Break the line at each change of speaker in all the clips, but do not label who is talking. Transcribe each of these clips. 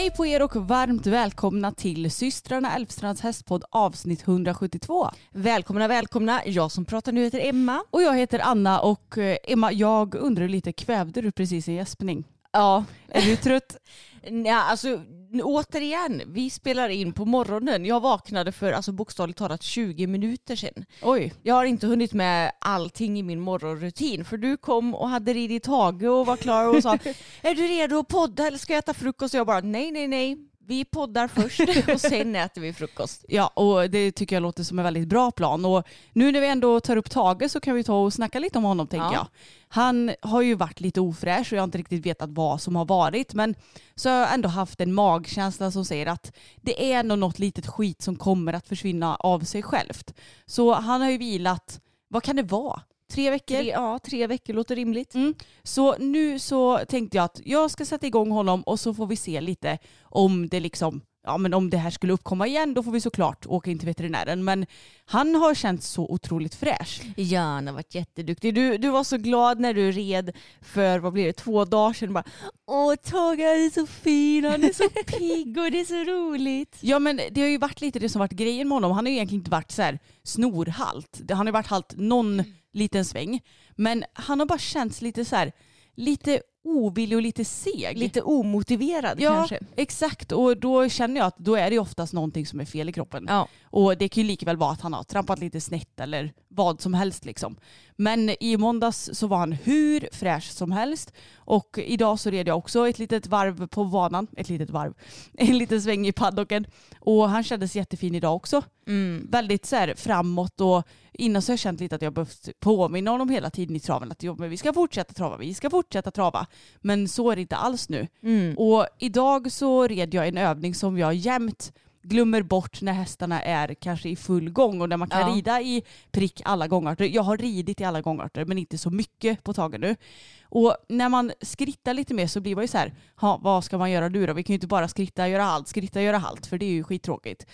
Hej på er och varmt välkomna till systrarna Elfstrands hästpodd avsnitt 172.
Välkomna, välkomna. Jag som pratar nu heter Emma.
Och jag heter Anna och eh, Emma, jag undrar lite, kvävde du precis en gäspning?
Ja,
Är du trött?
ja alltså återigen, vi spelar in på morgonen. Jag vaknade för alltså, bokstavligt talat 20 minuter sedan.
Oj.
Jag har inte hunnit med allting i min morgonrutin för du kom och hade ridit Tage och var klar och sa är du redo att podda eller ska jag äta frukost? Och jag bara nej, nej, nej. Vi poddar först och sen äter vi frukost.
Ja, och det tycker jag låter som en väldigt bra plan. Och nu när vi ändå tar upp Tage så kan vi ta och snacka lite om honom tänker
Ja.
jag. Han har ju varit lite ofräsch och jag har inte riktigt vetat vad som har varit. Men så har jag ändå haft en magkänsla som säger att det är nog något litet skit som kommer att försvinna av sig självt. Så han har ju vilat, vad kan det vara? Tre veckor?
Tre, ja, tre veckor låter rimligt.
Mm. Så nu så tänkte jag att jag ska sätta igång honom och så får vi se lite om det liksom Ja men om det här skulle uppkomma igen då får vi såklart åka in till veterinären. Men han har känts så otroligt fräsch.
Ja, han har varit jätteduktig. Du, du var så glad när du red för, vad blir det, två dagar sedan. Bara, Åh, Tage är så fin, han är så pigg och det är så roligt.
Ja men det har ju varit lite det som varit grejen med honom. Han har ju egentligen inte varit så här snorhalt. Han har ju varit halt någon liten sväng. Men han har bara känts lite så här lite ovillig och lite seg.
Lite omotiverad
Ja,
kanske.
exakt. Och då känner jag att då är det oftast någonting som är fel i kroppen.
Ja.
Och det kan ju lika väl vara att han har trampat lite snett eller vad som helst liksom. Men i måndags så var han hur fräsch som helst. Och idag så red jag också ett litet varv på banan. Ett litet varv. En liten sväng i paddocken. Och han kändes jättefin idag också.
Mm.
Väldigt så här framåt och innan så har jag känt lite att jag behövt påminna honom hela tiden i traven att jo, men vi ska fortsätta trava, vi ska fortsätta trava. Men så är det inte alls nu.
Mm.
Och idag så red jag en övning som jag jämt glömmer bort när hästarna är kanske i full gång och när man kan
Ja.
rida i prick alla gångarter. Jag har ridit i alla gångarter men inte så mycket på taget nu. Och när man skrittar lite mer så blir man ju så här, "Ha, vad ska man göra nu då? Vi kan ju inte bara skritta, göra halt, skritta, göra halt för det är ju skittråkigt.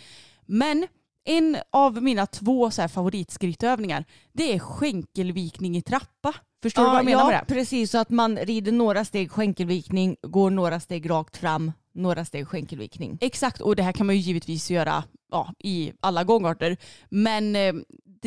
Men en av mina två så här favoritskrittövningar det är skänkelvikning i trappa. Förstår du vad jag menar
ja,
med det?
precis. Så att man rider några steg skänkelvikning, går några steg rakt fram, några steg skänkelvikning.
Exakt, och det här kan man ju givetvis göra ja, i alla gångarter. Men eh,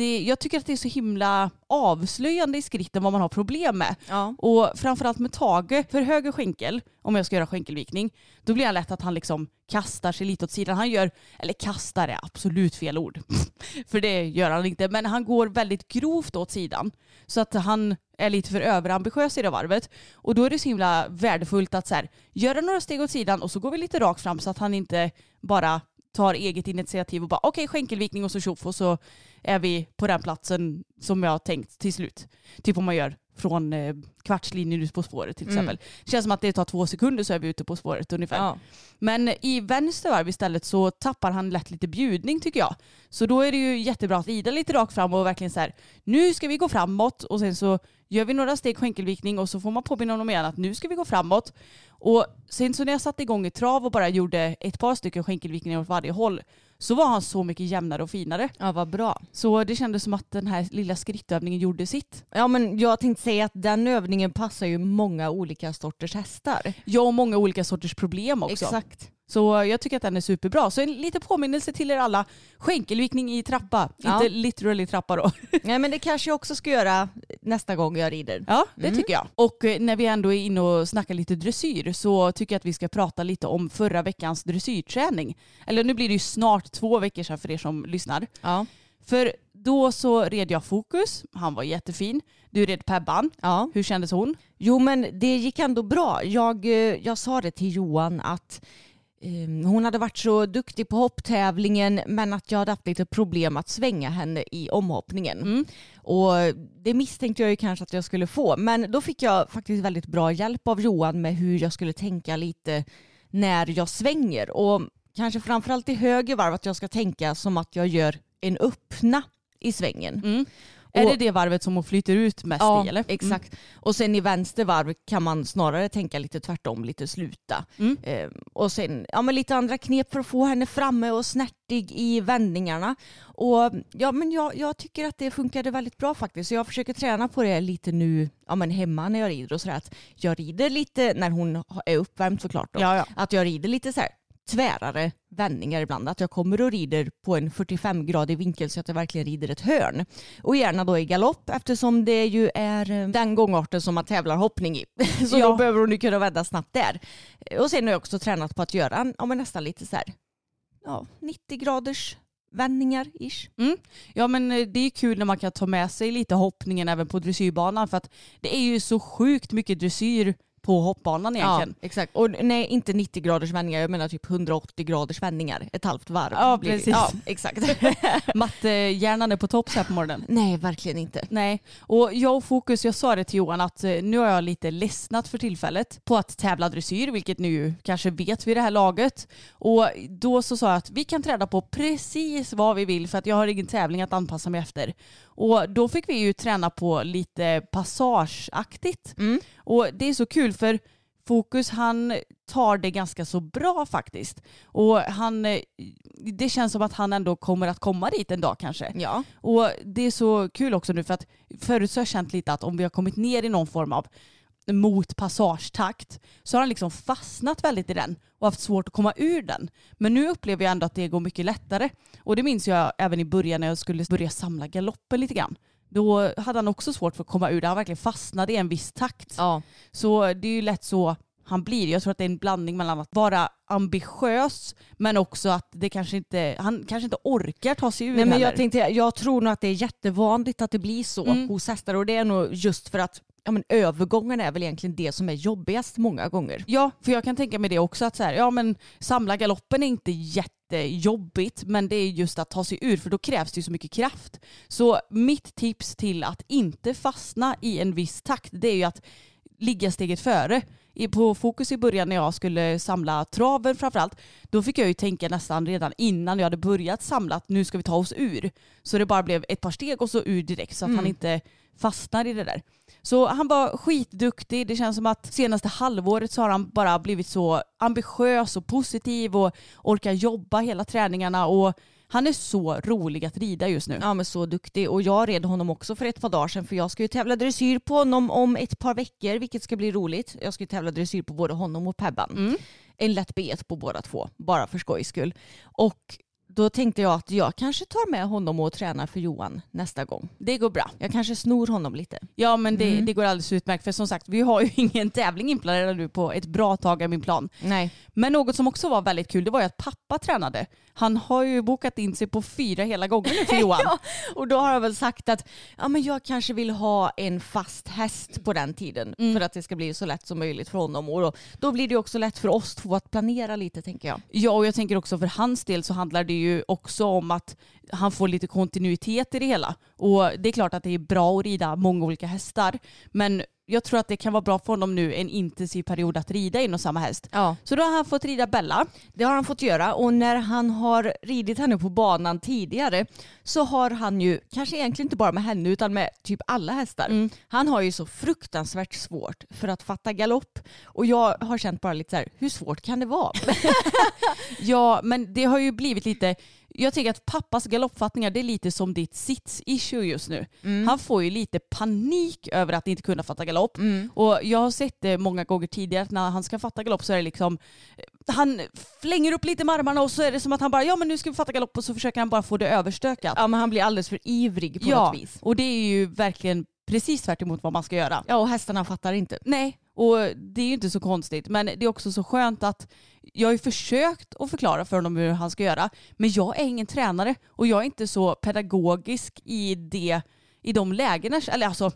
det, jag tycker att det är så himla avslöjande i skritten vad man har problem med.
Ja.
Och framförallt med Tage, för höger skänkel, om jag ska göra skänkelvikning, då blir det lätt att han liksom kastar sig lite åt sidan. Han gör, eller kastar är absolut fel ord, för det gör han inte, men han går väldigt grovt åt sidan. Så att han är lite för överambitiös i det varvet. Och då är det så himla värdefullt att så här, göra några steg åt sidan och så går vi lite rakt fram så att han inte bara tar eget initiativ och bara okej skänkelvikning och så tjoff och så är vi på den platsen som jag har tänkt till slut. Typ om man gör från eh, kvartslinjen ut på spåret till exempel. Det känns som att det tar två sekunder så är vi ute på spåret ungefär.
Ja.
Men i vänster varv istället så tappar han lätt lite bjudning tycker jag. Så då är det ju jättebra att rida lite rakt fram och verkligen så här, nu ska vi gå framåt och sen så gör vi några steg skänkelvikning och så får man påminna honom igen att nu ska vi gå framåt. Och sen så när jag satte igång i trav och bara gjorde ett par stycken skänkelvikningar åt varje håll så var han så mycket jämnare och finare.
Ja vad bra.
Så det kändes som att den här lilla skrittövningen gjorde sitt.
Ja men jag tänkte säga att den övningen passar ju många olika sorters hästar.
Ja och många olika sorters problem också.
Exakt.
Så jag tycker att den är superbra. Så en liten påminnelse till er alla. Skänkelvikning i trappa.
Ja.
Inte literally trappa då.
Nej men det kanske jag också ska göra nästa gång jag rider.
Ja, det tycker jag. Och eh, när vi ändå är inne och snackar lite dressyr så tycker jag att vi ska prata lite om förra veckans dressyrträning. Eller nu blir det ju snart två veckor sedan för er som lyssnar.
Ja.
För då så red jag Fokus, han var jättefin. Du red Pebban,
ja.
hur kändes hon?
Jo men det gick ändå bra. Jag, eh, jag sa det till Johan att hon hade varit så duktig på hopptävlingen men att jag hade haft lite problem att svänga henne i omhoppningen. Och det misstänkte jag ju kanske att jag skulle få. Men då fick jag faktiskt väldigt bra hjälp av Johan med hur jag skulle tänka lite när jag svänger. Och kanske framförallt i höger varv att jag ska tänka som att jag gör en öppna i svängen.
Är
Och-
det det varvet som hon flyter ut mest
Ja,
i eller?
exakt. Och sen i vänster varv kan man snarare tänka lite tvärtom, lite sluta.
Mm.
Eh, och sen ja, men lite andra knep för att få henne framme och snärtig i vändningarna. Och ja, men jag, jag tycker att det funkade väldigt bra faktiskt. Så jag försöker träna på det lite nu ja, men hemma när jag rider och sådär. Att jag rider lite, när hon är uppvärmd såklart, då,
Ja, ja.
att jag rider lite så här tvärare vändningar ibland. Att jag kommer och rider på en 45-gradig vinkel så att jag verkligen rider ett hörn. Och gärna då i galopp eftersom det ju är eh, den gångarten som man tävlar hoppning i. Så
Ja.
då behöver hon ju kunna vända snabbt där. Och sen har jag också tränat på att göra en, ja, men nästan lite så här, ja, 90 graders vändningar ish.
Ja men eh, det är kul när man kan ta med sig lite hoppningen även på dressyrbanan för att det är ju så sjukt mycket dressyr på hoppbanan egentligen.
Ja, exakt. Och nej, inte 90 graders vändningar, jag menar typ 180 graders vändningar. Ett halvt varv.
Ja, precis.
Ja, exakt.
Mattehjärnan är på topp så här på morgonen.
nej, verkligen inte.
Nej, och jag och Fokus, jag sa det till Johan att eh, nu har jag lite ledsnat för tillfället på att tävla dressyr, vilket ni ju kanske vet vid det här laget. Och då så sa jag att vi kan träna på precis vad vi vill för att jag har ingen tävling att anpassa mig efter. Och då fick vi ju träna på lite passageaktigt. Och det är så kul för Fokus han tar det ganska så bra faktiskt. Och han, det känns som att han ändå kommer att komma dit en dag kanske.
Ja.
Och det är så kul också nu för att förut så har jag känt lite att om vi har kommit ner i någon form av mot passagetakt så har han liksom fastnat väldigt i den och haft svårt att komma ur den. Men nu upplever jag ändå att det går mycket lättare. Och det minns jag även i början när jag skulle börja samla galoppen lite grann. Då hade han också svårt för att komma ur det. Han verkligen fastnade i en viss takt.
Ja.
Så det är ju lätt så han blir. Jag tror att det är en blandning mellan att vara ambitiös men också att det kanske inte, han kanske inte orkar ta sig ur
Nej, men jag, tänkte, jag tror nog att det är jättevanligt att det blir så
Mm.
hos hästar och det är nog just för att ja, men övergången är väl egentligen det som är jobbigast många gånger.
Ja, för jag kan tänka mig det också att så här, ja men samla galoppen är inte jättejobbigt men det är just att ta sig ur för då krävs det ju så mycket kraft. Så mitt tips till att inte fastna i en viss takt det är ju att ligga steget före. I- På fokus i början när jag skulle samla traven framförallt, då fick jag ju tänka nästan redan innan jag hade börjat samla att nu ska vi ta oss ur. Så det bara blev ett par steg och så ur direkt så att han inte fastnar i det där. Så han var skitduktig. Det känns som att senaste halvåret så har han bara blivit så ambitiös och positiv och orkar jobba hela träningarna och han är så rolig att rida just nu.
Ja men så duktig och jag red honom också för ett par dagar sedan för jag ska ju tävla dressyr på honom om ett par veckor vilket ska bli roligt. Jag ska ju tävla dressyr på både honom och Pebban. En lätt bet på båda två bara för skojs skull. Och då tänkte jag att jag kanske tar med honom och tränar för Johan nästa gång.
Det går bra.
Jag kanske snor honom lite.
Ja men det, det går alldeles utmärkt för som sagt vi har ju ingen tävling inplanerad nu på ett bra tag i min plan.
Nej.
Men något som också var väldigt kul det var ju att pappa tränade. Han har ju bokat in sig på fyra hela gånger nu för Johan.
Ja, och då har jag väl sagt att ja, men jag kanske vill ha en fast häst på den tiden för att det ska bli så lätt som möjligt för honom. Och då, då blir det också lätt för oss två att planera lite tänker jag.
Ja och jag tänker också för hans del så handlar det ju ju också om att han får lite kontinuitet i det hela. Och det är klart att det är bra att rida många olika hästar men jag tror att det kan vara bra för honom nu en intensiv period att rida in och samma häst.
Ja.
Så då har han fått rida Bella.
Det har han fått göra och när han har ridit henne på banan tidigare så har han ju, kanske egentligen inte bara med henne utan med typ alla hästar. Han har ju så fruktansvärt svårt för att fatta galopp och jag har känt bara lite så här, hur svårt kan det vara?
Ja men det har ju blivit lite jag tänker att pappas galoppfattningar det är lite som ditt sits-issue just nu. Han får ju lite panik över att inte kunna fatta galopp. Och jag har sett det många gånger tidigare att när han ska fatta galopp så är det liksom han flänger upp lite med armarna och så är det som att han bara ja men nu ska vi fatta galopp och så försöker han bara få det överstökat.
Ja men han blir alldeles för ivrig på
ja,
något vis.
och det är ju verkligen precis tvärt emot vad man ska göra.
Ja och hästarna fattar inte.
Nej, och det är ju inte så konstigt. Men det är också så skönt att jag har ju försökt att förklara för honom hur han ska göra. Men jag är ingen tränare och jag är inte så pedagogisk i, det, i de lägena. Eller alltså,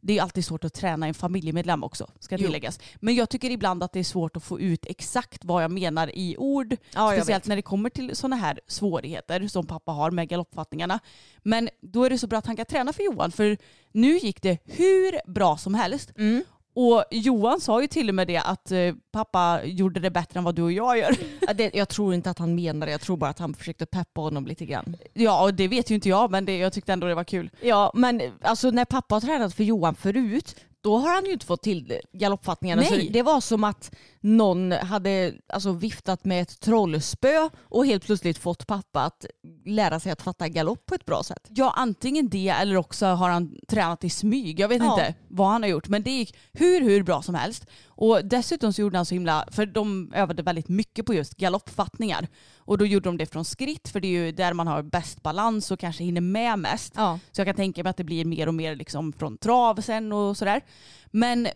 det är alltid svårt att träna en familjemedlem också, ska
Jo.
tilläggas. Men jag tycker ibland att det är svårt att få ut exakt vad jag menar i ord.
Ja,
speciellt när det kommer till sådana här svårigheter som pappa har med galoppfattningarna. Men då är det så bra att han kan träna för Johan, för nu gick det hur bra som helst.
Mm.
Och Johan sa ju till och med det att eh, pappa gjorde det bättre än vad du och jag gör.
Jag tror inte att han menar det, jag tror bara att han försökte peppa honom lite grann.
Ja, och det vet ju inte jag, men det, jag tyckte ändå det var kul.
Ja men alltså när pappa har tränat för Johan förut då har han ju inte fått till galoppfattningarna. Så
Nej.
det var som att någon hade alltså, viftat med ett trollspö och helt plötsligt fått pappa att lära sig att fatta galopp på ett bra sätt.
Ja, antingen det eller också har han tränat i smyg. Jag vet
Ja.
inte vad han har gjort, men det gick hur, hur bra som helst. Och dessutom så gjorde han så himla, för de övade väldigt mycket på just galoppfattningar. Och då gjorde de det från skritt, för det är ju där man har bäst balans och kanske hinner med mest.
Ja.
Så jag kan tänka mig att det blir mer och mer liksom från trav sen och sådär. Men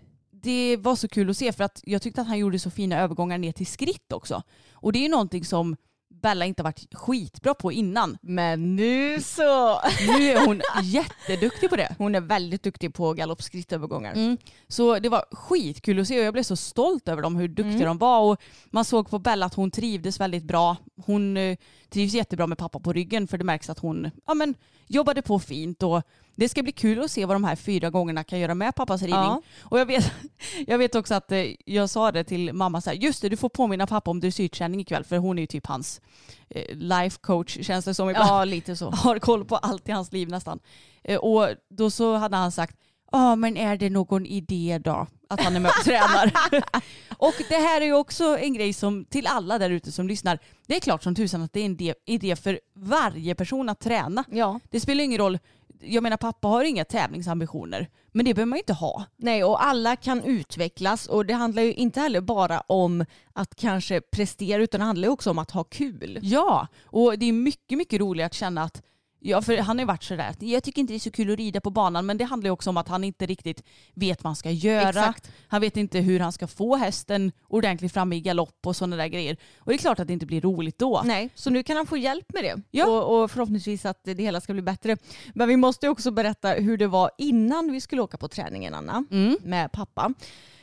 det var så kul att se för att jag tyckte att han gjorde så fina övergångar ner till skritt också. Och det är ju någonting som Bella inte varit skitbra på innan.
Men nu så.
Nu är hon jätteduktig på det.
Hon är väldigt duktig på galoppskrittövergångar.
Mm. Så det var skitkul att se och jag blev så stolt över dem hur duktiga de var. Och man såg på Bella att hon trivdes väldigt bra. Hon eh, trivs jättebra med pappa på ryggen för det märks att hon ja, men, jobbade på fint. Och det ska bli kul att se vad de här fyra gångerna kan göra med pappas ridning.
Ja.
Och jag vet, jag vet också att eh, jag sa det till mamma så här, just det du får påminna pappa om dressyrträning ikväll för hon är ju typ hans eh, life coach känns det som
Ja lite så.
har koll på allt i hans liv nästan. Eh, Och då så hade han sagt, ja men är det någon idé då att han är med och tränar? och det här är ju också en grej som till alla där ute som lyssnar, det är klart som tusan att det är en idé, för varje person att träna.
Ja.
Det spelar ingen roll, jag menar pappa har inga tävlingsambitioner, men det behöver man ju inte ha.
Nej, och alla kan utvecklas och det handlar ju inte heller bara om att kanske prestera utan det handlar ju också om att ha kul.
Ja, och det är mycket, mycket roligt att känna att Ja, för han har ju varit sådär jag tycker inte det är så kul att rida på banan men det handlar ju också om att han inte riktigt vet vad han ska göra.
Exakt.
Han vet inte hur han ska få hästen ordentligt framme i galopp och sådana där grejer. Och det är klart att det inte blir roligt då.
Nej, så nu kan han få hjälp med det.
Ja.
Och, och förhoppningsvis att det hela ska bli bättre. Men vi måste ju också berätta hur det var innan vi skulle åka på träningen Anna,
Mm.
med pappa.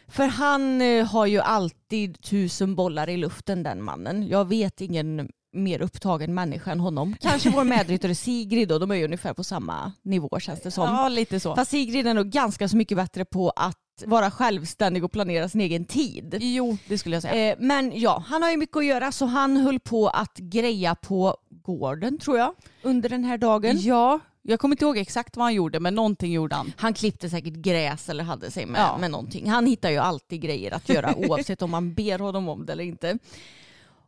För han eh, har ju alltid tusen bollar i luften den mannen. Jag vet ingen mer upptagen människa än honom. Kanske vår medryttare Sigrid och de är ju ungefär på samma nivå känns det som.
Ja, lite så.
Fast Sigrid är nog ganska så mycket bättre på att vara självständig och planera sin egen tid.
Jo, det skulle jag säga.
Eh, men ja, han har ju mycket att göra så han höll på att greja på gården tror jag under den här dagen.
Ja, jag kommer inte ihåg exakt vad han gjorde men någonting gjorde han.
Han klippte säkert gräs eller hade sig med,
Ja.
med någonting. Han hittar ju alltid grejer att göra oavsett om man ber honom om det eller inte.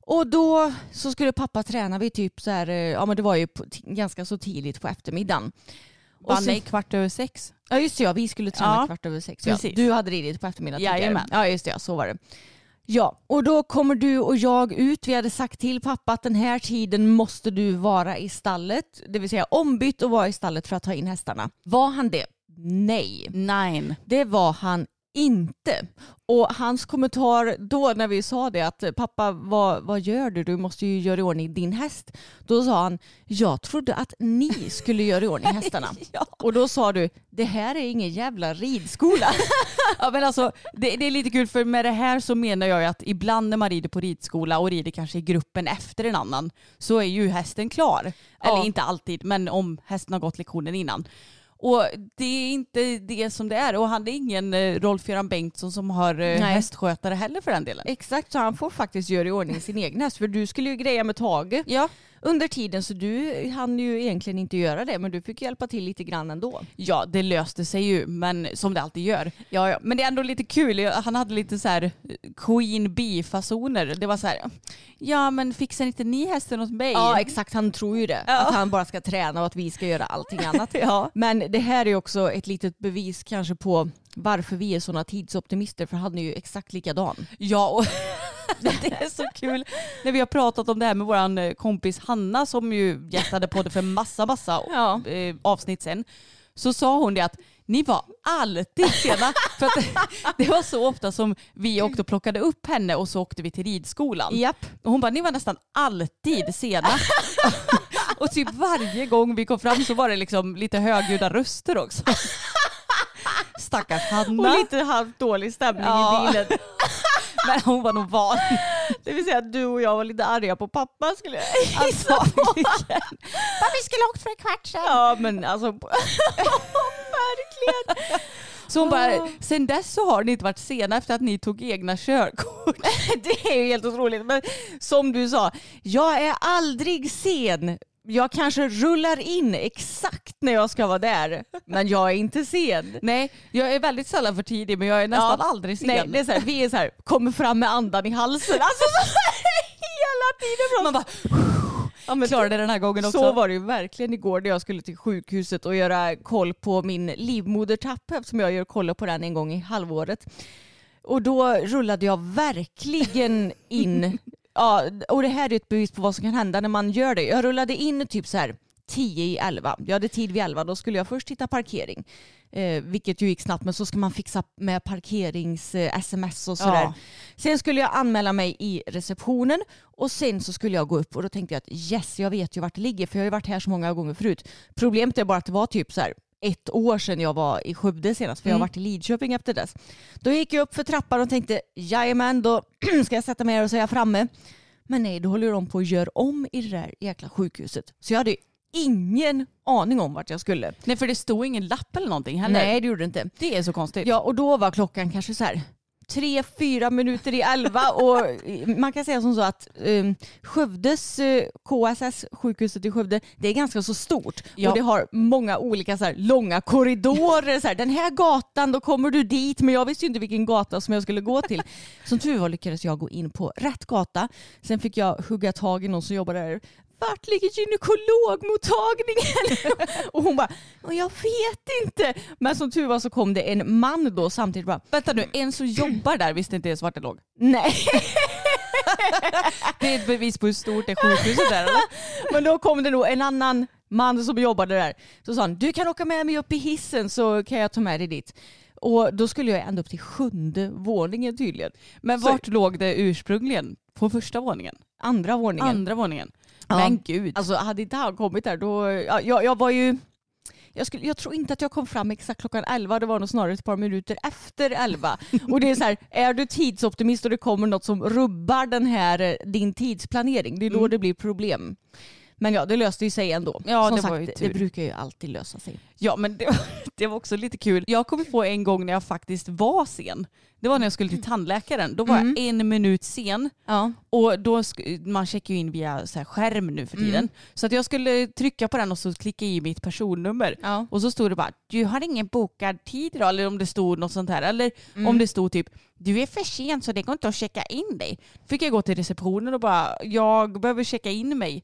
Och då så skulle pappa träna vid typ så här, eh, ja men det var ju på, ganska så tidigt på eftermiddagen.
Bara
så-
nej, kvart över sex.
Ja just det, ja, vi skulle träna
Ja,
kvart över sex. Ja. Du hade ridit på eftermiddagen tidigare.
Jajamän.
Ja just det, ja, så var det. Ja, och då kommer du och jag ut. Vi hade sagt till pappa att den här tiden måste du vara i stallet. Det vill säga ombytt och vara i stallet för att ta in hästarna. Var han det? Nej,
Nine.
det var han inte. Och hans kommentar då när vi sa det att pappa vad, vad gör du? Du måste ju göra i ordning din häst. Då sa han jag trodde att ni skulle göra i ordning hästarna.
Ja.
Och då sa du det här är ingen jävla ridskola.
Ja men alltså det, det är lite kul för med det här så menar jag att ibland när man rider på ridskola och rider kanske i gruppen efter en annan så är ju hästen klar.
Ja.
Eller inte alltid men om hästen har gått lektionen innan. Och det är inte det som det är. Och han är ingen eh, Rolf-Göran Bengtsson som har eh,
Nej.
hästskötare heller för den delen.
Exakt, så han får faktiskt göra i ordning sin egen häst. För du skulle ju greja med Tage
Ja.
under tiden så du hann ju egentligen inte göra det men du fick hjälpa till lite grann ändå.
Ja, det löste sig ju, men som det alltid gör. Ja, ja. Men det är ändå lite kul. Han hade lite så här eh, Queen Bee-fasoner. Det var så här, ja men fixar inte ni hästen åt mig?
Ja exakt, han tror ju det. Att han bara ska träna och att vi ska göra allting annat. Men det här är också ett litet bevis kanske på varför vi är sådana tidsoptimister för han är ju exakt likadan.
Ja, och det är så kul när vi har pratat om det här med vår kompis Hanna som ju gästade på det för massa, massa
Ja.
eh, avsnitt sen. Så sa hon det att ni var alltid sena. för det var så ofta som vi åkte och plockade upp henne och så åkte vi till ridskolan.
Japp.
Och hon bara, ni var nästan alltid sena. och typ varje gång vi kom fram så var det liksom lite högljudda röster också. Stackars Hanna.
Och lite halvt dålig stämning
Ja.
i bilen.
Men hon var nog van.
Det vill säga att du och jag var lite arga på pappa skulle jag gissa på.
Antagligen.
Vi skulle ha åkt för en kvart sedan. Ja men alltså verkligen.
Så hon bara, sen dess så har ni inte varit sena efter att ni tog egna körkort.
Det är ju helt otroligt. Men som du sa, jag är aldrig sen. Jag kanske rullar in exakt när jag ska vara där. Men jag är inte sen.
Nej, jag är väldigt sällan för tidig men jag är nästan
Ja.
aldrig sen.
Nej, det är så här, vi är så här, kommer fram med andan i halsen. Alltså så hela tiden.
Man bara,
Ja, men
klarade den här gången också.
Så var det ju verkligen igår när jag skulle till sjukhuset och göra koll på min livmodertapp eftersom jag gör koll på den en gång i halvåret. Och då rullade jag verkligen in. Ja, och det här är ett bevis på vad som kan hända när man gör det. Jag rullade in typ så här 10 i 11. Jag hade tid vid 11. Då skulle jag först hitta parkering. Eh, vilket ju gick snabbt men så ska man fixa med parkerings-sms och sådär.
Ja.
Sen skulle jag anmäla mig i receptionen och sen så skulle jag gå upp och då tänkte jag att yes, jag vet ju vart det ligger för jag har ju varit här så många gånger förut. Problemet är bara att det var typ så här ett år sedan jag var i Skövde senast för jag har varit i Lidköping efter dess. Då gick jag upp för trappan och tänkte jajamän då ska jag sätta mig här och så är jag framme. Men nej, då håller de på att göra om i det där jäkla sjukhuset. Så jag hade ingen aning om vart jag skulle.
Nej för det stod ingen lapp eller någonting heller.
Nej, det gjorde det inte.
Det är så konstigt.
Ja, och då var klockan kanske så här tre, fyra minuter i elva och man kan säga som så att um, Skövdes eh, KSS, sjukhuset i Skövde, det är ganska så stort
Ja.
och det har många olika så här, långa korridorer. Så här, den här gatan, då kommer du dit, men jag visste ju inte vilken gata som jag skulle gå till. Som tur var lyckades jag gå in på rätt gata. Sen fick jag hugga tag i någon som jobbade där. Vart ligger gynekologmottagningen? och hon bara, "Och jag vet inte. Men som tur var så kom det en man då samtidigt bara,
Vänta nu, en som jobbar där visste inte ens vart det låg.
nej.
Det är ett bevis på hur stort det sjukhuset är eller?
Men då kom det nog en annan man som jobbade där. Så sa han, du kan åka med mig upp i hissen så kan jag ta med dig dit. Och då skulle jag ända upp till sjunde våningen tydligen.
Men
Så-
vart låg det ursprungligen? På första våningen?
Andra våningen.
Andra våningen?
Ja.
Men gud.
Alltså hade inte han kommit där då, ja, jag, jag var ju jag, skulle, jag tror inte att jag kom fram exakt klockan 11, det var nog snarare ett par minuter efter 11. Och det är så här, är du tidsoptimist och det kommer något som rubbar den här, eh, din tidsplanering, det är då
Mm.
det blir problem. Men ja, det löste ju sig ändå.
Ja,
Som
det
sagt,
var ju
det brukar ju alltid lösa sig.
Ja men det var, det var också lite kul. Jag kom på en gång när jag faktiskt var sen. Det var när jag skulle till tandläkaren. Då var jag en minut sen.
Ja.
Och då, man checkar ju in via så skärm nu för tiden. Så att jag skulle trycka på den och så klicka i mitt personnummer.
Ja.
Och så stod det bara, du har ingen bokad tid idag. Eller om det stod något sånt här. Eller om det stod typ, du är för sen så det går inte att checka in dig. Fick jag gå till receptionen och bara, jag behöver checka in mig.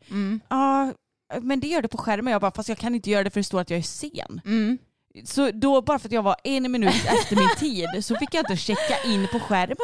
Ja, men det gör det på skärmen. Jag bara, fast jag kan inte göra det för det står att jag är sen.
Mm.
Så då, bara för att jag var en minut efter min tid så fick jag inte checka in på skärmen.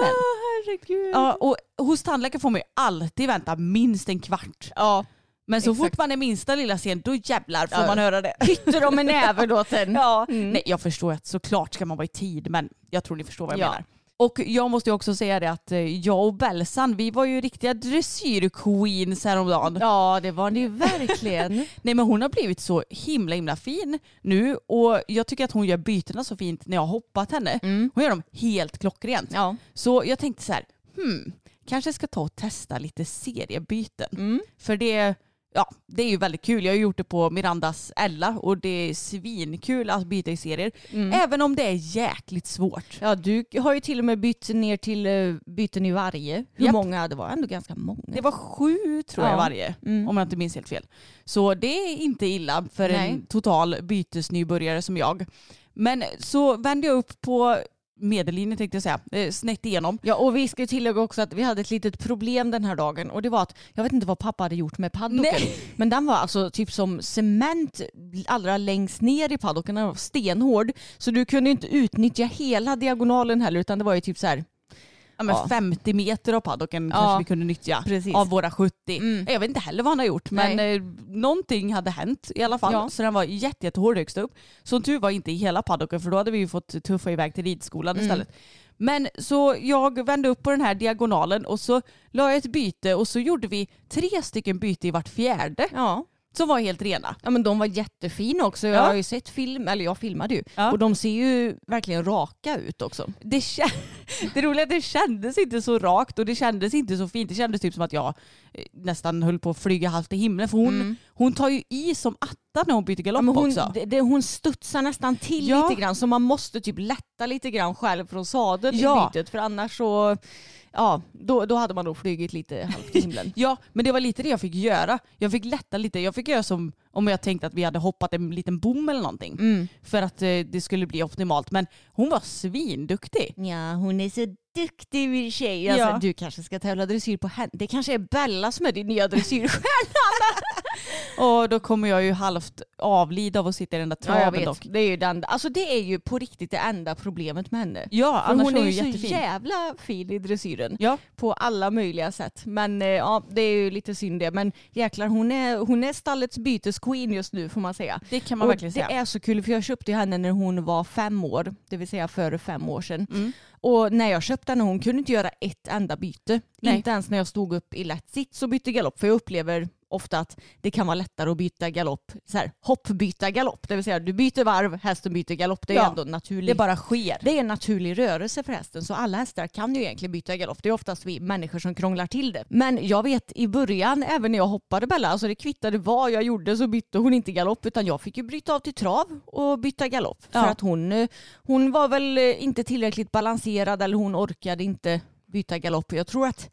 herregud.
Ja, och hos tandläkaren får man ju alltid vänta minst en kvart.
Ja.
Men så
Exakt.
fort man är minsta lilla sen, då jävlar får
Ja.
man höra det.
Hytter de med näven åt en.
Ja.
Mm.
Nej, jag förstår att såklart ska man vara i tid, men jag tror ni förstår vad jag
Ja.
menar. Och jag måste ju också säga det att eh, jag och Belsan, vi var ju riktiga dressyrqueens häromdagen.
Ja, det var ni verkligen.
Nej men hon har blivit så himla himla fin nu och jag tycker att hon gör bytena så fint när jag har hoppat henne. Hon gör dem helt klockrent.
Ja.
Så jag tänkte så här, hmm, kanske ska ta och testa lite seriebyten. För det, ja, det är ju väldigt kul. Jag har gjort det på Mirandas Ella och det är svinkul att byta i serier. Även om det är jäkligt svårt.
Ja, du har ju till och med bytt ner till uh, byten i varje. Hur
Japp.
många? Det var ändå ganska många.
Det var sju tror jag
Ja.
varje,
Mm.
om jag inte minns helt fel. Så det är inte illa för
Nej.
en total bytesnybörjare som jag. Men så vände jag upp på medellinjen tänkte jag säga, eh, snett igenom.
Ja och vi ska ju tillägga också att vi hade ett litet problem den här dagen och det var att jag vet inte vad pappa hade gjort med paddocken. Men den var alltså typ som cement allra längst ner i paddocken. Den var stenhård. Så du kunde inte utnyttja hela diagonalen heller utan det var ju typ så här.
Ja, men
Ja.
50 meter av paddocken kanske vi kunde nyttja
precis.
av våra 70.
Mm.
Jag vet inte heller vad han har gjort men
Nej.
eh, någonting hade hänt i alla fall. Så den var jätte, jättehård högst upp. Som tur var inte i hela paddocken för då hade vi ju fått tuffa iväg till ridskolan
Mm.
istället. Men så jag vände upp på den här diagonalen och så la jag ett byte och så gjorde vi tre stycken byte i vart fjärde
Ja.
Som var helt rena.
Ja men de var jättefina också. Jag
Ja.
har ju sett film, eller jag filmade ju.
Ja.
Och de ser ju verkligen raka ut också.
Det, kä- det roliga är att det kändes inte så rakt och det kändes inte så fint. Det kändes typ som att jag eh, nästan höll på att flyga halvt i himlen. För hon, hon tar ju i som attan när hon byter galopp
Mm. Ja, men hon,
också.
det, det, hon studsar nästan till
Ja.
lite grann så man måste typ lätta lite grann själv från sadeln
Ja.
i bytet för annars så ja, då, då hade man nog flugit lite halvt i himlen.
Ja, men det var lite det jag fick göra. Jag fick lätta lite. Jag fick göra som om jag tänkte att vi hade hoppat en liten bom eller någonting.
Mm.
För att eh, det skulle bli optimalt. Men hon var svinduktig.
Ja, hon är så duktig min tjej. Alltså,
Ja.
Du kanske ska tävla dressyr på henne. Det kanske är Bella som är din nya dressyrstjärna.
Och då kommer jag ju halvt avlida av att sitta i den där
Ja, jag
traven
vet.
dock.
Det är, ju den, alltså, det är ju på riktigt det enda problemet med henne.
Ja,
För
annars
hon är
hon
ju så
jättefin.
jävla fin i dressyren.
Ja,
På alla möjliga sätt. Men eh, ja, det är ju lite synd det. Men jäklar, hon är, hon är stallets bytesqueen just nu får man säga.
det kan man
Och
verkligen
det
säga.
är så kul för jag köpte henne när hon var fem år, det vill säga för fem år sedan.
Mm.
Och när jag köpte henne hon kunde inte göra ett enda byte.
Nej.
Inte ens när jag stod upp i lätt sits och bytte galopp. För jag upplever ofta att det kan vara lättare att byta galopp, så här, hoppbyta galopp. Det vill säga du byter varv, hästen byter galopp. Det är
Ja,
ändå naturligt.
Det bara sker.
Det är en naturlig rörelse för hästen så alla hästar kan ju egentligen byta galopp. Det är oftast vi människor som krånglar till det. Men jag vet i början, även när jag hoppade Bella, alltså det kvittade vad jag gjorde så bytte hon inte galopp utan jag fick ju bryta av till trav och byta galopp.
Ja.
För att hon, eh, hon var väl eh, inte tillräckligt balanserad eller hon orkade inte byta galopp. Jag tror att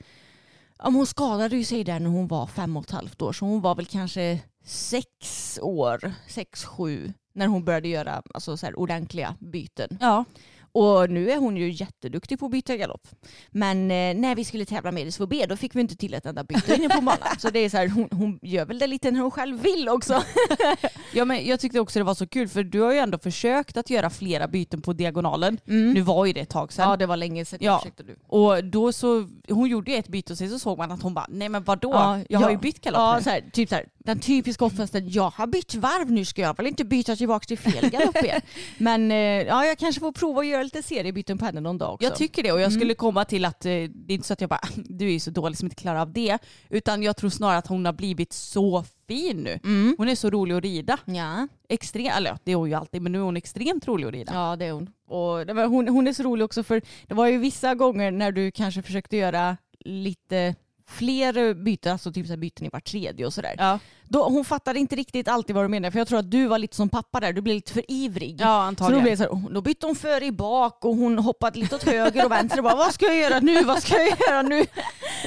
om hon skadade ju sig där när hon var fem och ett halvt år så hon var väl kanske sex år, sex, sju när hon började göra alltså, så här, ordentliga byten.
Ja.
Och nu är hon ju jätteduktig på att byta galopp. Men eh, när vi skulle tävla med SVB då fick vi inte till ett enda byte inne på banan. Så det är så här, hon, hon gör väl det lite när hon själv vill också.
ja, men jag tyckte också det var så kul för du har ju ändå försökt att göra flera byten på diagonalen. Nu var ju det ett tag sedan.
Ja det var länge sedan,
Ja.
du.
Och då så, hon gjorde ju ett byte och sen så såg man att hon bara, nej men vadå? jag har ju bytt galopp
Ja,
nu.
så här, typ så här, den typiska offensen, jag har bytt varv nu ska jag väl inte byta tillbaka till fel galopp igen. Men eh, ja, jag kanske får prova att göra lite seriebyten på henne någon dag också.
Jag tycker det och jag skulle komma till att eh, det är inte så att jag bara, du är ju så dålig som inte klarar av det. Utan jag tror snarare att hon har blivit så fin nu. Hon är så rolig att rida.
Ja.
Extrem, eller det är hon ju alltid men nu är hon extremt rolig att rida.
Ja det är hon. Och hon. Hon är så rolig också för det var ju vissa gånger när du kanske försökte göra lite fler byten, alltså typ så byten i var tredje och sådär.
Ja.
Då, hon fattade inte riktigt alltid vad du menade för jag tror att du var lite som pappa där, du blev lite för ivrig.
Ja,
Så då,
antagligen.
blev så här, då bytte hon för i bak och hon hoppade lite åt höger och vänster och bara vad ska jag göra nu, vad ska jag göra nu? Ni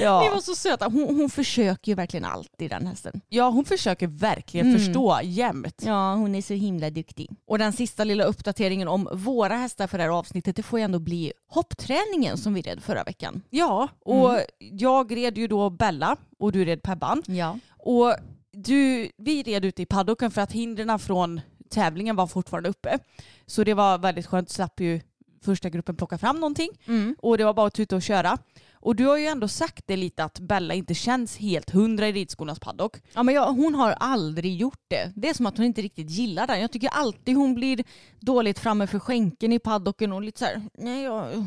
Ja.
var så söta. Hon, hon försöker ju verkligen alltid den hästen.
ja, hon försöker verkligen
Mm.
förstå jämt.
Ja, hon är så himla duktig. Och den sista lilla uppdateringen om våra hästar för det här avsnittet, det får ju ändå bli hoppträningen som vi red förra veckan.
Ja, och jag red ju då Bella och du red Pebban.
Ja.
Och du, vi red ute i paddocken för att hindren från tävlingen var fortfarande uppe. Så det var väldigt skönt, slapp ju första gruppen plocka fram någonting.
Mm.
Och det var bara att tuta och köra. Och du har ju ändå sagt det lite att Bella inte känns helt hundra i ridskolans paddock.
Ja, men jag, hon har aldrig gjort det. Det är som att hon inte riktigt gillar den. Jag tycker alltid hon blir dåligt framme för skänken i paddocken och lite så här, nej jag...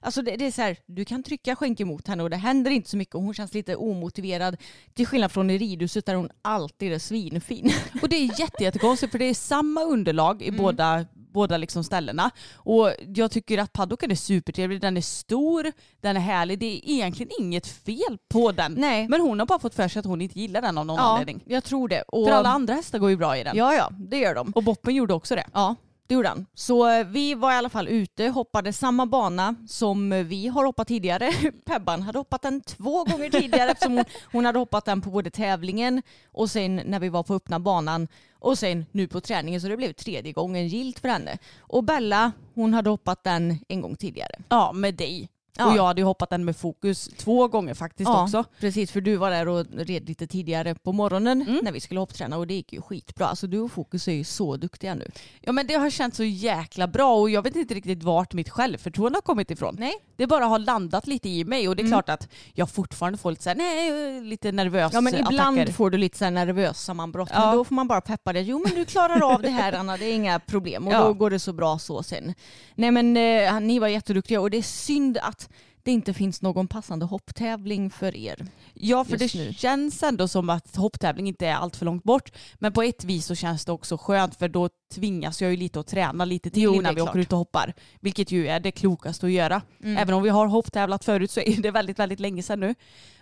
Alltså det, det är så här, du kan trycka skänken mot henne och det händer inte så mycket och hon känns lite omotiverad. Till skillnad från i ridhuset där hon alltid är svinfin.
Och det är jätte, jättekonstigt för det är samma underlag i båda, båda liksom ställena. Och jag tycker att paddocken är supertrevlig, den är stor, den är härlig. Det är egentligen inget fel på den.
Nej.
Men hon har bara fått för sig att hon inte gillar den av någon
Ja,
anledning.
jag tror det. Och,
För alla andra hästar går ju bra i den.
Ja, ja, det gör de.
Och Boppen gjorde också det.
Ja, det gjorde han. Så eh, vi var i alla fall ute, hoppade samma bana som eh, vi har hoppat tidigare. Pebban hade hoppat den två gånger tidigare eftersom hon, hon hade hoppat den på både tävlingen och sen när vi var på öppna banan och sen nu på träningen så det blev tredje gången gilt för henne. Och Bella, hon hade hoppat den en gång tidigare.
Ja, med dig.
Ja.
Och jag hade ju hoppat den med fokus två gånger faktiskt också.
precis för du var där och red lite tidigare på morgonen
Mm.
när vi skulle hoppträna och det gick ju skitbra. Alltså du och Fokus är ju så duktiga nu.
Ja men det har känts så jäkla bra och jag vet inte riktigt vart mitt självförtroende har kommit ifrån.
Nej.
Det bara har landat lite i mig och det är
Mm.
klart att jag fortfarande får lite, så här, nej, lite nervös
Ja men ibland
attacker.
får du lite så här nervös sammanbrott
Ja.
men då får man bara peppa dig. Jo men du klarar av det här Anna, det är inga problem och
Ja.
då går det så bra så sen. Nej men eh, ni var jätteduktiga och det är synd att det inte finns någon passande hopptävling för er.
Ja för det
nu.
känns ändå som att hopptävling inte är allt för långt bort. Men på ett vis så känns det också skönt för då tvingas jag ju lite att träna lite till
Jo,
innan vi åker ut och hoppar. Vilket ju är det klokaste att göra.
Mm.
Även om vi har hopptävlat förut så är det väldigt, väldigt länge sedan nu.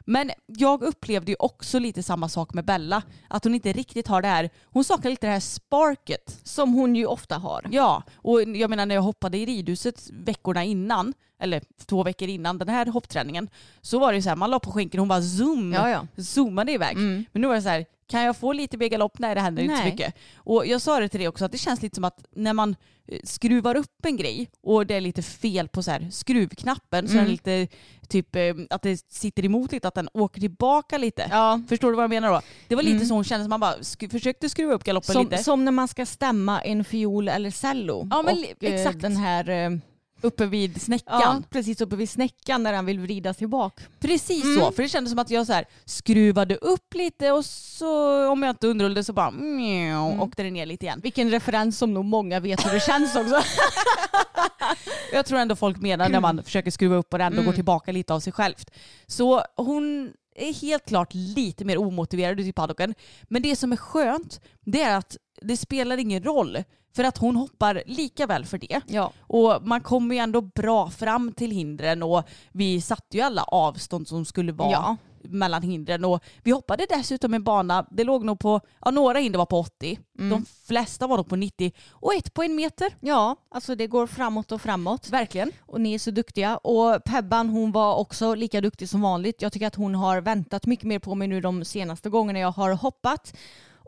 Men jag upplevde ju också lite samma sak med Bella. Att hon inte riktigt har det här, hon saknar lite det här sparket.
Som hon ju ofta har.
Ja, och jag menar när jag hoppade i ridhuset veckorna innan, eller två veckor innan den här hoppträningen, så var det ju så här, man la på skänken och hon bara zoom,
Ja, ja.
zoomade iväg.
Mm.
Men nu var det så här, kan jag få lite mer galopp? Nej det händer inte så
Nej.
mycket. Och jag sa det till dig också att det känns lite som att när man eh, skruvar upp en grej och det är lite fel på så här skruvknappen så är
Mm.
det lite typ eh, att det sitter emot lite, att den åker tillbaka lite.
Ja.
Förstår du vad jag menar då? Det var lite
Mm.
så hon kände, man bara sk- försökte skruva upp galoppen
Som,
lite.
som när man ska stämma en fiol eller cello.
Ja, men
och eh,
exakt.
den här
Uppe vid snäckan.
ja, precis uppe vid snäckan när han vill vrida tillbaka.
Precis
Mm.
så, för det kändes som att jag så här skruvade upp lite och så om jag inte underhöll så bara mjau,
Mm.
åkte det ner lite igen.
Vilken referens som nog många vet hur det känns också.
Jag tror ändå folk menar när man försöker skruva upp och ändå
Mm.
går tillbaka lite av sig självt. Så hon är helt klart lite mer omotiverad ute i paddocken. Men det som är skönt det är att det spelar ingen roll för att hon hoppar lika väl för det.
ja.
Och man kommer ju ändå bra fram till hindren och vi satte ju alla avstånd som skulle vara
Ja.
mellan hindren och vi hoppade dessutom en bana, det låg nog på, ja några hinder var på 80,
Mm.
de flesta var nog på 90 och ett på en meter.
ja, alltså det går framåt och framåt.
Verkligen.
Och ni är så duktiga. Och Pebban hon var också lika duktig som vanligt. Jag tycker att hon har väntat mycket mer på mig nu de senaste gångerna jag har hoppat.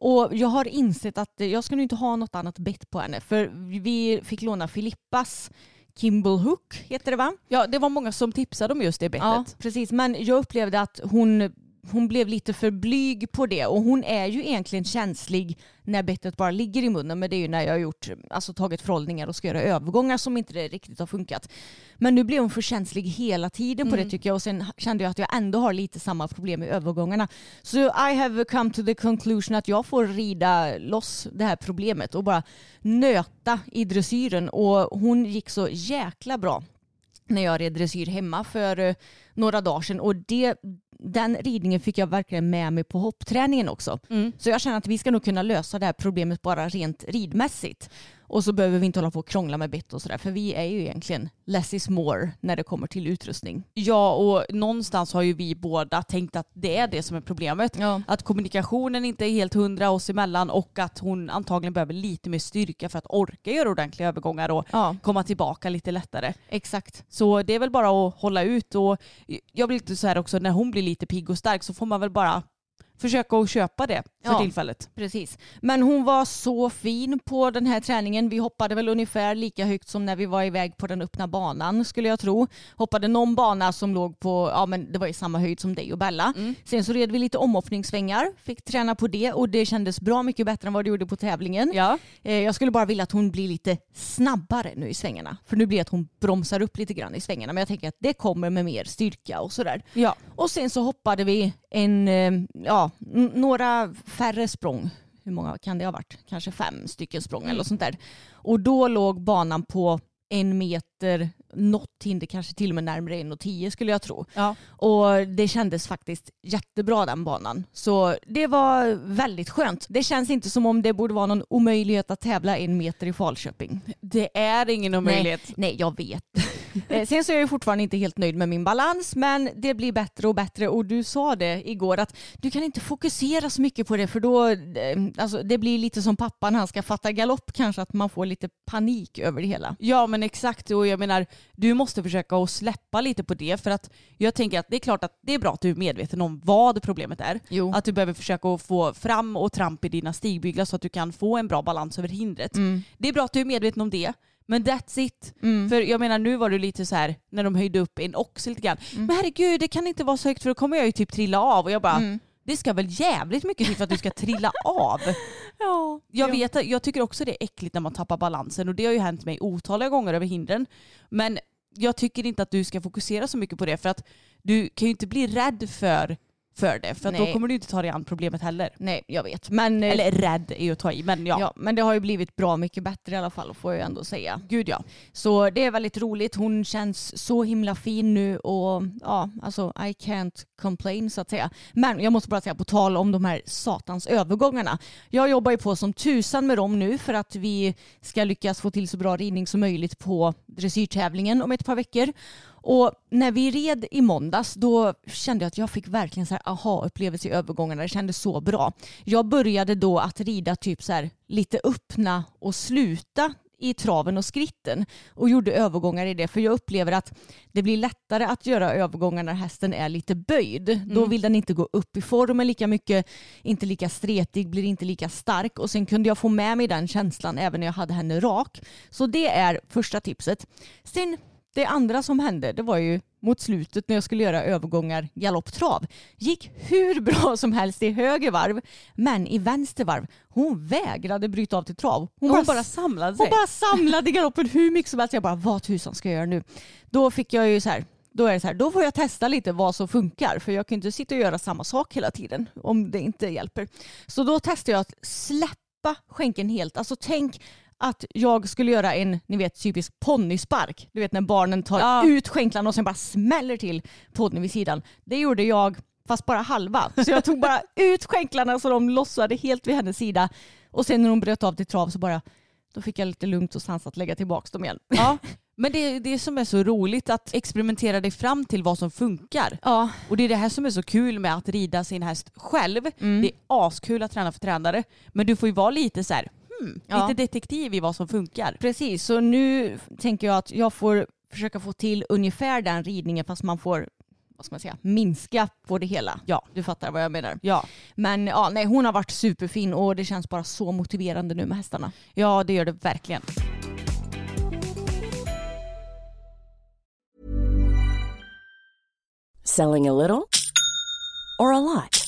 Och jag har insett att jag ska nog inte ha något annat bett på henne. För vi fick låna Filippas Kimble Hook, heter det va?
Ja det var många som tipsade om just det bettet.
Ja, precis. Men jag upplevde att hon, hon blev lite för blyg på det och hon är ju egentligen känslig när bettet bara ligger i munnen. Men det är ju när jag har gjort, alltså tagit förhållningar och ska göra övergångar som inte det riktigt har funkat. Men nu blev hon för känslig hela tiden på det tycker jag och sen kände jag att jag ändå har lite samma problem med övergångarna. Så I have come to the conclusion att jag får rida loss det här problemet och bara nöta i dressyren och hon gick så jäkla bra när jag red dressyr hemma för eh, några dagar sedan och det, den ridningen fick jag verkligen med mig på hoppträningen också.
Mm.
Så jag känner att vi ska nog kunna lösa det här problemet bara rent ridmässigt. Och så behöver vi inte hålla på och krångla med bett och sådär för vi är ju egentligen less is more när det kommer till utrustning.
Ja och någonstans har ju vi båda tänkt att det är det som är problemet.
Ja.
Att kommunikationen inte är helt hundra oss emellan och att hon antagligen behöver lite mer styrka för att orka göra ordentliga övergångar och
Ja,
komma tillbaka lite lättare.
exakt.
Så det är väl bara att hålla ut och jag blir lite så här också när hon blir lite pigg och stark så får man väl bara försöka att köpa det för
Ja.
tillfället.
Precis. Men hon var så fin på den här träningen. Vi hoppade väl ungefär lika högt som när vi var iväg på den öppna banan skulle jag tro. Hoppade någon bana som låg på, ja men det var i samma höjd som dig och Bella. Sen så red vi lite omhoppningssvängar, fick träna på det och det kändes bra mycket bättre än vad det gjorde på tävlingen.
Ja.
Eh, Jag skulle bara vilja att hon blir lite snabbare nu i svängarna. För nu blir det att hon bromsar upp lite grann i svängarna. Men jag tänker att det kommer med mer styrka och sådär.
Ja.
Och sen så hoppade vi en, eh, ja, några färre språng. Hur många kan det ha varit? Kanske fem stycken språng eller sånt där. Och då låg banan på en meter något hinder kanske till och med närmare 1,10 skulle jag tro.
Ja.
Och det kändes faktiskt jättebra den banan. Så det var väldigt skönt. Det känns inte som om det borde vara någon omöjlighet att tävla en meter i Falköping.
Det är ingen omöjlighet.
Nej, nej, jag vet. Eh, Sen så är jag fortfarande inte helt nöjd med min balans men det blir bättre och bättre och du sa det igår att du kan inte fokusera så mycket på det för då eh, alltså, det blir lite som pappa när han ska fatta galopp kanske att man får lite panik över det hela.
Ja men exakt och jag menar du måste försöka att släppa lite på det för att jag tänker att det är klart att det är bra att du är medveten om vad problemet är.
Jo.
Att du behöver försöka att få fram och tramp i dina stigbyglar så att du kan få en bra balans över hindret. Det är bra att du är medveten om det. Men that's it. För jag menar nu var du lite så här när de höjde upp en ox lite grann. Men herregud det kan inte vara så högt för då kommer jag ju typ trilla av och jag bara det ska väl jävligt mycket till för att du ska trilla av.
Ja.
Jag, vet, att- jag tycker också det är äckligt när man tappar balansen och det har ju hänt mig otaliga gånger över hindren. Men jag tycker inte att du ska fokusera så mycket på det för att du kan ju inte bli rädd för, för det för då kommer du inte ta dig an problemet heller.
Nej, jag vet. Men, eh,
Eller rädd är ju att ta i men ja.
ja. men det har ju blivit bra mycket bättre i alla fall får jag ändå säga.
Gud ja.
Så det är väldigt roligt. Hon känns så himla fin nu och ja, alltså I can't complain så att säga. Men jag måste bara säga på tal om de här satans övergångarna. Jag jobbar ju på som tusan med dem nu för att vi ska lyckas få till så bra ridning som möjligt på dressyrtävlingen om ett par veckor. Och när vi red i måndags då kände jag att jag fick verkligen så här aha-upplevelse i övergångarna. Det kändes så bra. Jag började då att rida typ så här lite öppna och sluta i traven och skritten och gjorde övergångar i det för jag upplever att det blir lättare att göra övergångar när hästen är lite böjd. Då vill den inte gå upp i formen lika mycket, inte lika stretig, blir inte lika stark och sen kunde jag få med mig den känslan även när jag hade henne rak. Så det är första tipset. Sen det andra som hände det var ju mot slutet när jag skulle göra övergångar galopptrav. Gick hur bra som helst i höger varv men i vänster varv hon vägrade bryta av till trav.
Hon bara samlade sig.
Hon bara samlade galoppen hur mycket som helst. Jag bara vad tusan ska jag göra nu? Då fick jag ju så här då är det så här, då får jag testa lite vad som funkar för jag kan inte sitta och göra samma sak hela tiden om det inte hjälper. Så då testade jag att släppa skänken helt. Alltså tänk att jag skulle göra en, ni vet, typisk ponnyspark. Du vet när barnen tar
Ja.
ut skänklarna och sen bara smäller till ponnyn vid sidan. Det gjorde jag fast bara halva. Så jag tog bara ut skänklarna så de lossade helt vid hennes sida. Och sen när hon bröt av till trav så bara, då fick jag lite lugnt och sansat lägga tillbaka dem igen.
Ja. Men det är det som är så roligt att experimentera dig fram till vad som funkar.
Ja,
Och det är det här som är så kul med att rida sin häst själv.
Mm.
Det är askul att träna för tränare. Men du får ju vara lite så här, hmm,
Ja.
lite detektiv i vad som funkar.
precis. Så nu tänker jag att jag får försöka få till ungefär den ridningen fast man får vad ska man säga, minska på det hela.
Ja.
Du fattar vad jag menar.
Ja.
Men ja, nej, hon har varit superfin och det känns bara så motiverande nu med hästarna.
ja, det gör det verkligen.
Selling a little or a lot?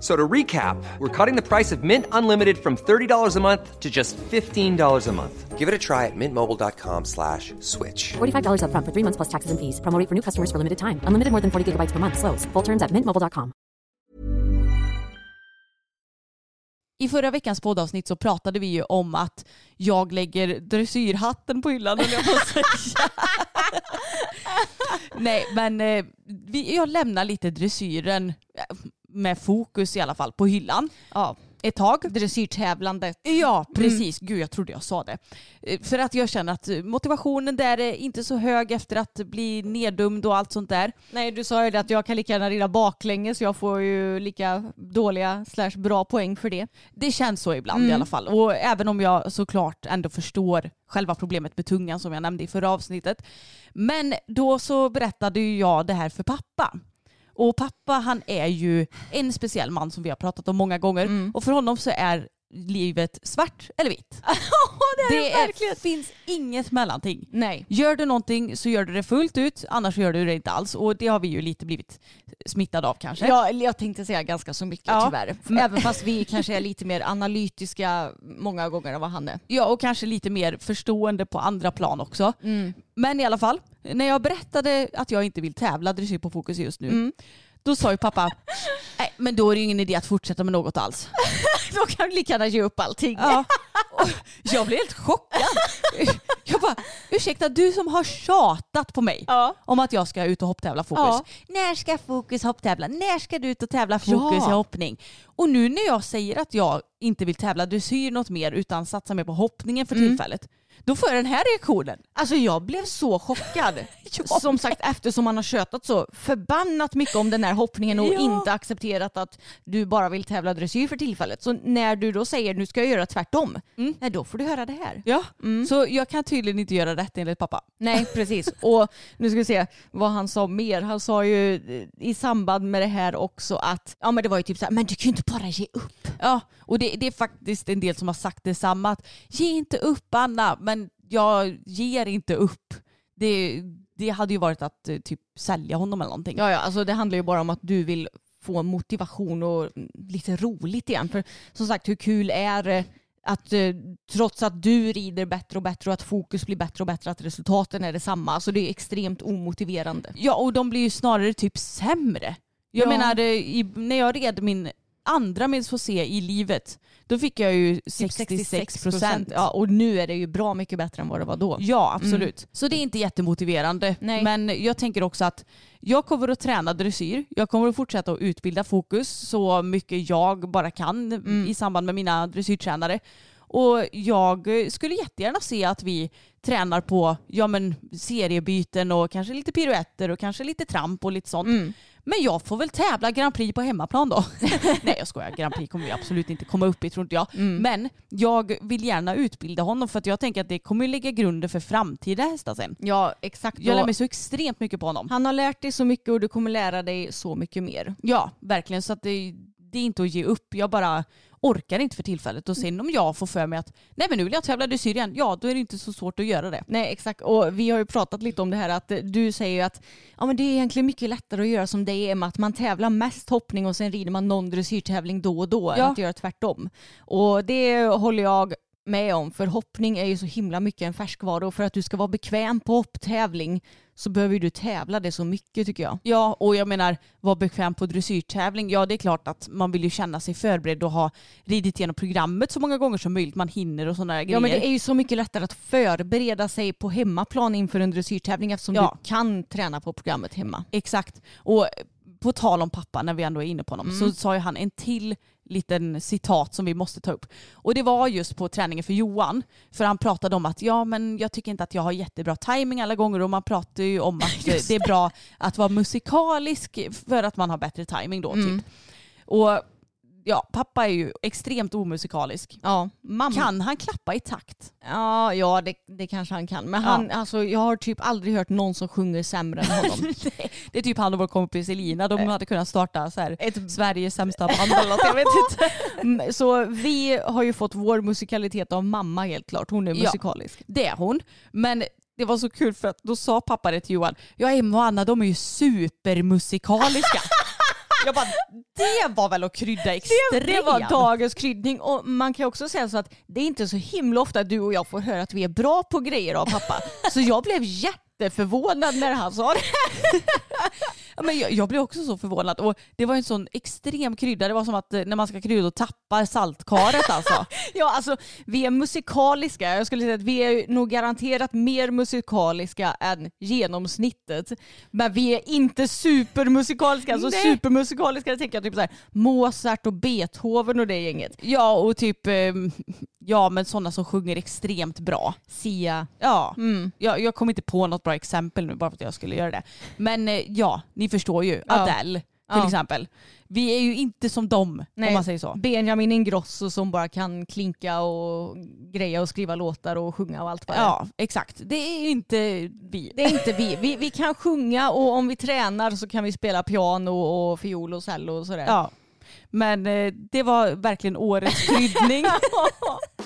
So to recap, we're cutting the price of Mint Unlimited from $30 a month to just $15 a month. Give it a try at mintmobile.com slash switch.
$45 upfront for three months plus taxes and fees. Promo for new customers for limited time. Unlimited more than 40 gigabytes per month. Slows. Full terms at mintmobile.com.
I förra veckans poddavsnitt så pratade vi ju om att jag lägger dressyrhatten på hyllan höll jag att säga. Nej men eh, vi, jag lämnar lite dressyren med fokus i alla fall på hyllan.
Ja.
ett tag.
Dressyrtävlandet.
Ja, precis. Gud, jag trodde jag sa det. Eh, För att jag känner att motivationen där är inte så hög efter att bli neddumd och allt sånt där.
Nej du sa ju det att jag kan lika gärna rida baklänges jag får ju lika dåliga slash bra poäng för det.
Det känns så ibland i alla fall. Och även om jag såklart ändå förstår själva problemet med tungan som jag nämnde i förra avsnittet. Men då så berättade ju jag det här för pappa. Och pappa han är ju en speciell man som vi har pratat om många gånger. Och för honom så är livet svart eller vitt. det är finns inget mellanting.
Nej.
Gör du någonting så gör du det fullt ut, annars gör du det inte alls. Och det har vi ju lite blivit smittade av kanske.
Ja, jag tänkte säga ganska så mycket
Ja.
tyvärr. Även fast vi kanske är lite mer analytiska många gånger än vad han är.
Ja, och kanske lite mer förstående på andra plan också. Men i alla fall, när jag berättade att jag inte vill tävla dressyr på fokus just nu, då sa ju pappa, nej men då är det ju ingen idé att fortsätta med något alls.
Då kan du lika gärna ge upp allting.
Ja. Jag blev helt chockad. Jag bara, ursäkta du som har tjatat på mig
Ja.
om att jag ska ut och hopptävla fokus.
Ja.
När ska fokus hopptävla? När ska du ut och tävla fokus
Ja.
i hoppning? Och nu när jag säger att jag inte vill tävla dressyr något mer utan satsa mer på hoppningen för tillfället, då får jag den här reaktionen.
Alltså jag blev så chockad. Som sagt eftersom man har tjötat så förbannat mycket om den här hoppningen och
Ja.
inte accepterat att du bara vill tävla dressyr för tillfället. Så när du då säger nu ska jag göra tvärtom, nej då får du höra det här.
Ja, så jag kan tydligen inte göra rätt enligt pappa.
Nej precis. Och nu ska vi se vad han sa mer. Han sa ju i samband med det här också att ja men det var ju typ så här, men du kan ju inte bara ge upp.
Ja, och det, det är faktiskt en del som har sagt detsamma. Att, Ge inte upp Anna, men jag ger inte upp. Det, det hade ju varit att eh, typ sälja honom eller någonting.
Ja, ja, alltså det handlar ju bara om att du vill få motivation och lite roligt igen. För som sagt, hur kul är det att eh, trots att du rider bättre och bättre och att fokus blir bättre och bättre, att resultaten är detsamma. Alltså det är extremt omotiverande.
Ja, och de blir ju snarare typ sämre. Jag
Ja.
menar, eh, i, när jag red min andra se i livet, då fick jag ju 66 procent.
Ja, och nu är det ju bra mycket bättre än vad det var då.
Ja, absolut. Så det är inte jättemotiverande.
Nej.
Men jag tänker också att jag kommer att träna dressyr. Jag kommer att fortsätta att utbilda fokus så mycket jag bara kan i samband med mina dressyrtränare. Och jag skulle jättegärna se att vi tränar på ja, men, seriebyten och kanske lite piruetter och kanske lite tramp och lite sånt. Men jag får väl tävla Grand Prix på hemmaplan då. Nej jag skojar, Grand Prix kommer vi absolut inte komma upp i tror inte jag. Men jag vill gärna utbilda honom för att jag tänker att det kommer lägga grunden för framtida hästar sen.
Ja, exakt.
Jag lär mig så extremt mycket på honom.
Han har lärt dig så mycket och du kommer lära dig så mycket mer.
Ja, verkligen. Så att det, det är inte att ge upp. Jag bara orkar inte för tillfället. Och sen om jag får för mig att nej men nu vill jag tävla dressyr igen, ja då är det inte så svårt att göra det.
Nej exakt och vi har ju pratat lite om det här att eh, du säger ju att ja, men det är egentligen mycket lättare att göra som det är med att man tävlar mest hoppning och sen rider man någon dressyrtävling då och då än
Ja.
att göra tvärtom. Och det håller jag med om för hoppning är ju så himla mycket en färskvara och för att du ska vara bekväm på hopptävling så behöver du tävla det så mycket tycker jag.
Ja, och jag menar vara bekväm på dressyrtävling. Ja, det är klart att man vill ju känna sig förberedd och ha ridit igenom programmet så många gånger som möjligt. Man hinner och sådana där grejer.
Ja men det är ju så mycket lättare att förbereda sig på hemmaplan inför en dressyrtävling eftersom
Ja.
du kan träna på programmet hemma.
Exakt. Och på tal om pappa, när vi ändå är inne på honom,
Mm.
så sa ju han en till liten citat som vi måste ta upp. Och det var just på träningen för Johan. För han pratade om att ja men jag tycker inte att jag har jättebra timing alla gånger och man pratar ju om att det är bra att vara musikalisk för att man har bättre timing då
Mm.
typ. Och ja, pappa är ju extremt omusikalisk.
Ja, mamma.
Kan han klappa i takt?
Ja, ja det, det kanske han kan. Men
Ja.
han, alltså, jag har typ aldrig hört någon som sjunger sämre än honom.
Det är typ han och vår kompis Elina, de hade kunnat starta så här, ett Sveriges sämsta band eller något, jag vet inte.
Mm, Så vi har ju fått vår musikalitet av mamma helt klart. Hon är
Ja.
musikalisk.
Det är hon. Men det var så kul för att då sa pappa det till Johan. Ja, Emma och Anna de är ju supermusikaliska. Jag bara, det var väl att krydda extremt.
Det var dagens kryddning och man kan också säga så att det är inte så himla ofta du och jag får höra att vi är bra på grejer av pappa. Så jag blev jätteförvånad när han sa det.
Men jag, jag blev också så förvånad och det var en sån extrem krydda. Det var som att eh, när man ska krydda och tappar saltkaret alltså.
Ja, alltså vi är musikaliska. Jag skulle säga att vi är nog garanterat mer musikaliska än genomsnittet. Men vi är inte supermusikaliska. Alltså
Nej.
supermusikaliska tänker jag typ så här Mozart och Beethoven och det gänget.
Ja och typ, eh, ja men sådana som sjunger extremt bra.
Sia.
Ja,
Mm.
jag, jag kom inte på något bra exempel nu bara för att jag skulle göra det. Men eh, ja, ni förstår ju.
Ja.
Adele till
Ja.
exempel. Vi är ju inte som dem
Nej.
om man säger så.
Benjamin Ingrosso som bara kan klinka och greja och skriva låtar och sjunga och allt vad.
Ja, exakt. Det är ju inte vi.
Det är inte vi. vi. Vi kan sjunga och om vi tränar så kan vi spela piano och fiol och cello och sådär.
Ja. Men eh, det var verkligen årets kryddning.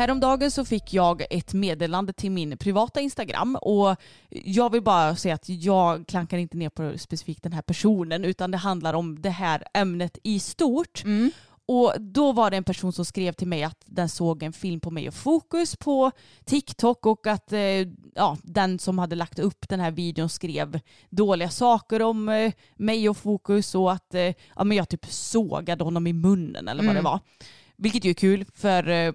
Häromdagen så fick jag ett meddelande till min privata Instagram och jag vill bara säga att jag klankar inte ner på specifikt den här personen utan det handlar om det här ämnet i stort.
Mm.
Och då var det en person som skrev till mig att den såg en film på mig och Fokus på TikTok och att eh, ja, den som hade lagt upp den här videon skrev dåliga saker om eh, mig och Fokus och att eh, ja, men jag typ sågade honom i munnen eller vad
Mm.
det var. Vilket ju är kul för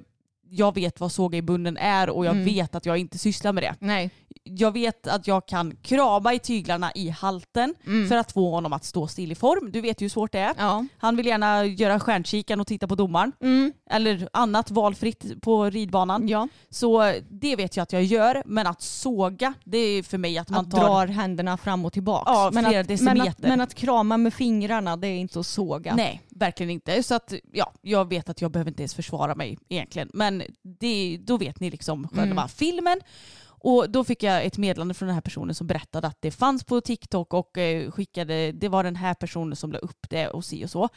jag vet vad såga i munnen är och jag
Mm.
vet att jag inte sysslar med det.
Nej.
Jag vet att jag kan krama i tyglarna i halten
Mm.
för att få honom att stå still i form. Du vet ju hur svårt det är.
Ja.
Han vill gärna göra stjärnkikan och titta på domaren.
Mm.
Eller annat valfritt på ridbanan.
ja.
Så det vet jag att jag gör. Men att såga, det är för mig att man
Att
tar...
drar händerna fram och tillbaka.
Ja,
men, att, men, att, men att krama med fingrarna det är inte att såga.
Nej, verkligen inte. Så att ja, jag vet att jag behöver inte ens försvara mig egentligen. Men det, då vet ni liksom själva
Mm.
filmen. Och då fick jag ett meddelande från den här personen som berättade att det fanns på TikTok och eh, skickade, det var den här personen som la upp det och si och så.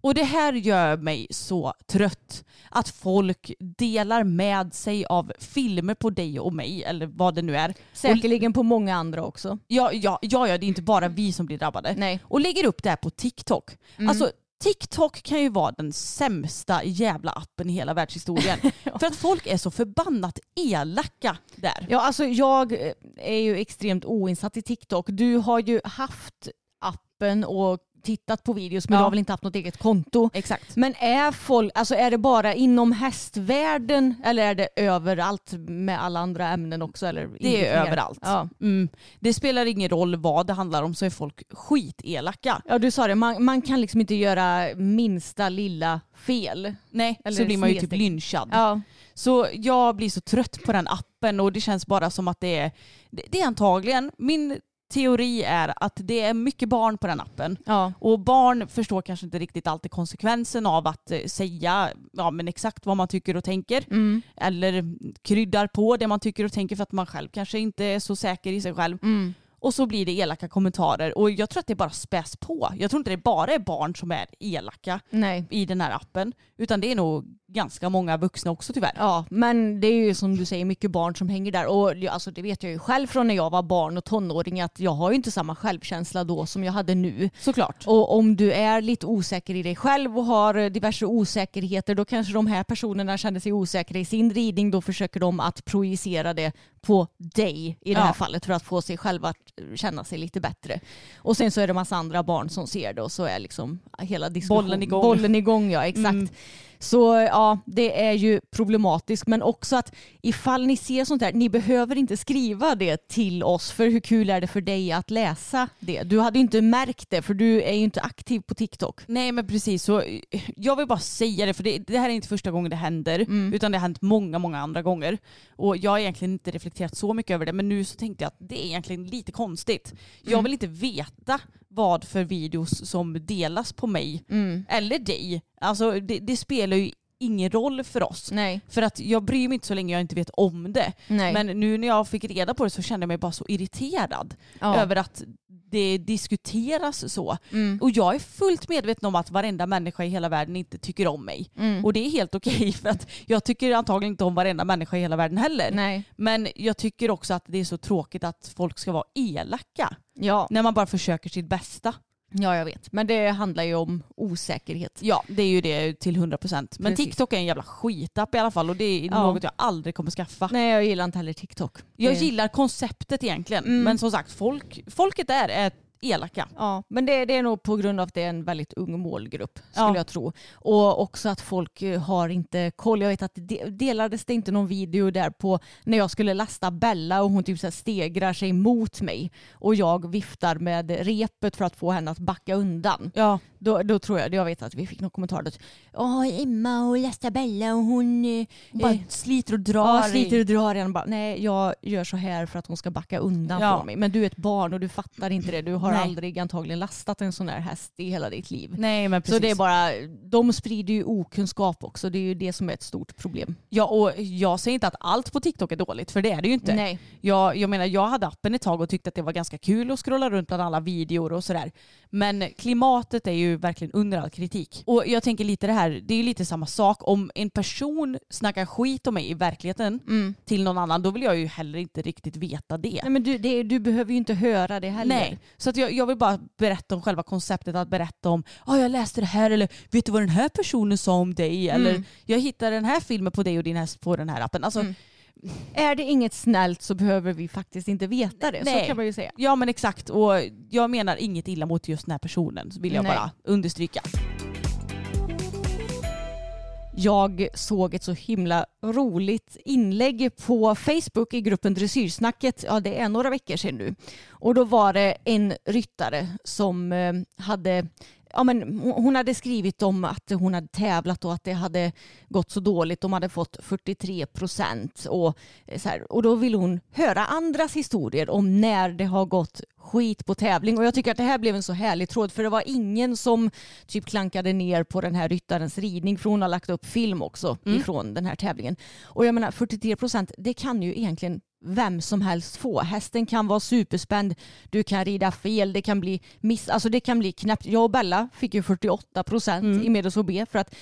Och det här gör mig så trött. Att folk delar med sig av filmer på dig och mig eller vad det nu är.
Säkerligen på många andra också.
Ja, ja, ja, ja det är inte bara vi som blir drabbade.
Nej.
Och lägger upp det här på TikTok.
Mm.
Alltså TikTok kan ju vara den sämsta jävla appen i hela världshistorien. För att folk är så förbannat elaka där.
Ja, alltså jag eh, är ju extremt oinsatt i TikTok. Du har ju haft appen och tittat på videos men
Ja.
du har väl inte haft något eget konto.
Exakt.
Men är, folk, alltså är det bara inom hästvärlden eller är det överallt med alla andra ämnen också? Eller
Det är överallt.
Ja.
Mm. Det spelar ingen roll vad det handlar om så är folk skitelaka.
ja, du sa det. Man, man kan liksom inte göra minsta lilla fel.
Nej,
Eller
så blir man ju typ lynchad.
Ja.
Så jag blir så trött på den appen och det känns bara som att det är, det är antagligen, min teori är att det är mycket barn på den appen.
Ja.
Och barn förstår kanske inte riktigt alltid konsekvensen av att eh, säga ja, men exakt vad man tycker och tänker.
Mm.
Eller kryddar på det man tycker och tänker för att man själv kanske inte är så säker i sig själv.
Mm.
Och så blir det elaka kommentarer. Och jag tror att det bara späs på. Jag tror inte det bara är barn som är elaka
Nej.
i den här appen. Utan det är nog ganska många vuxna också tyvärr.
Ja, men det är ju som du säger mycket barn som hänger där. Och alltså, det vet jag ju själv från när jag var barn och tonåring att jag har ju inte samma självkänsla då som jag hade nu.
Såklart.
Och om du är lite osäker i dig själv och har diverse osäkerheter då kanske de här personerna känner sig osäkra i sin ridning. Då försöker de att projicera det på dig i det här
Ja.
fallet för att få sig själva att känna sig lite bättre. Och sen så är det massa andra barn som ser det och så är liksom hela diskussionen
Bollen igång.
Bollen igång ja, exakt.
Mm.
Så ja, det är ju problematiskt. Men också att ifall ni ser sånt här, ni behöver inte skriva det till oss. För hur kul är det för dig att läsa det? Du hade ju inte märkt det för du är ju inte aktiv på TikTok.
Nej men precis så jag vill bara säga det för det, det här är inte första gången det händer
Mm.
utan det har hänt många många andra gånger och jag har egentligen inte reflekterat så mycket över det men nu så tänkte jag att det är egentligen lite konstigt. Jag
Mm.
vill inte veta vad för videos som delas på mig
Mm.
eller dig. Alltså det, det spelar ju ingen roll för oss.
Nej.
För att jag bryr mig inte så länge jag inte vet om det.
Nej.
Men nu när jag fick reda på det så kände jag mig bara så irriterad
Ja.
över att det diskuteras så.
Mm.
Och jag är fullt medveten om att varenda människa i hela världen inte tycker om mig.
Mm.
Och det är helt okej för att jag tycker antagligen inte om varenda människa i hela världen heller.
Nej.
Men jag tycker också att det är så tråkigt att folk ska vara elaka
Ja.
när man bara försöker sitt bästa.
Ja jag vet. Men det handlar ju om osäkerhet.
Ja, det är ju det till 100%. Men
Precis.
TikTok är en jävla skitapp i alla fall och det är
Ja.
något jag aldrig kommer skaffa.
Nej jag gillar inte heller TikTok.
Jag
Det-
gillar konceptet egentligen.
Mm.
Men som sagt, folk, folket där är elaka.
Ja, men det, det är nog på grund av att det är en väldigt ung målgrupp skulle
Ja.
jag tro. Och också att folk eh, har inte koll. Jag vet att det delades det inte någon video där på när jag skulle lasta Bella och hon typ så stegrar sig mot mig och jag viftar med repet för att få henne att backa undan.
Ja.
Då, då tror jag, jag vet att vi fick någon kommentar där. Ja, Emma och lastar Bella och hon eh,
Bara
eh,
sliter och drar.
Ja, sliter och drar igen. Bara, nej, jag gör så här för att hon ska backa undan
Ja.
från mig. Men du är ett barn och du fattar inte det. Du har
Nej.
aldrig antagligen lastat en sån här häst i hela ditt liv.
Nej men precis.
Så det är bara, de sprider ju okunskap också. Det är ju det som är ett stort problem.
Ja och jag säger inte att allt på TikTok är dåligt för det är det ju inte.
Nej.
Jag, jag menar jag hade appen ett tag och tyckte att det var ganska kul att scrolla runt bland alla videor och sådär. Men klimatet är ju verkligen under all kritik. Och jag tänker lite det här, det är ju lite samma sak. Om en person snackar skit om mig i verkligheten till någon annan då vill jag ju heller inte riktigt veta det.
Nej men du, det, du behöver ju inte höra det heller.
Nej, så att jag, jag vill bara berätta om själva konceptet att berätta om ah, jag läste det här eller vet du vad den här personen sa om dig eller jag hittade den här filmen på dig och din häst på den här appen. Alltså,
Är det inget snällt så behöver vi faktiskt inte veta det. Så
Nej.
kan man ju säga.
Ja men exakt och jag menar inget illa mot just den här personen vill jag
Nej.
bara understryka.
Jag såg ett så himla roligt inlägg på Facebook i gruppen Dressyrsnacket. Ja, det är några veckor sedan nu. Och då var det en ryttare som eh, hade Ja, men hon hade skrivit om att hon hade tävlat och att det hade gått så dåligt. De hade fått 43 procent. Och, eh, så här. och då vill hon höra andras historier om när det har gått skit på tävling. Och jag tycker att det här blev en så härlig tråd för det var ingen som typ klankade ner på den här ryttarens ridning för hon har lagt upp film också ifrån den här tävlingen. Och jag menar 43 procent, det kan ju egentligen vem som helst få. Hästen kan vara superspänd, du kan rida fel, det kan bli miss, alltså det kan bli knappt. Jag och Bella fick ju 48 procent i Medos OB för att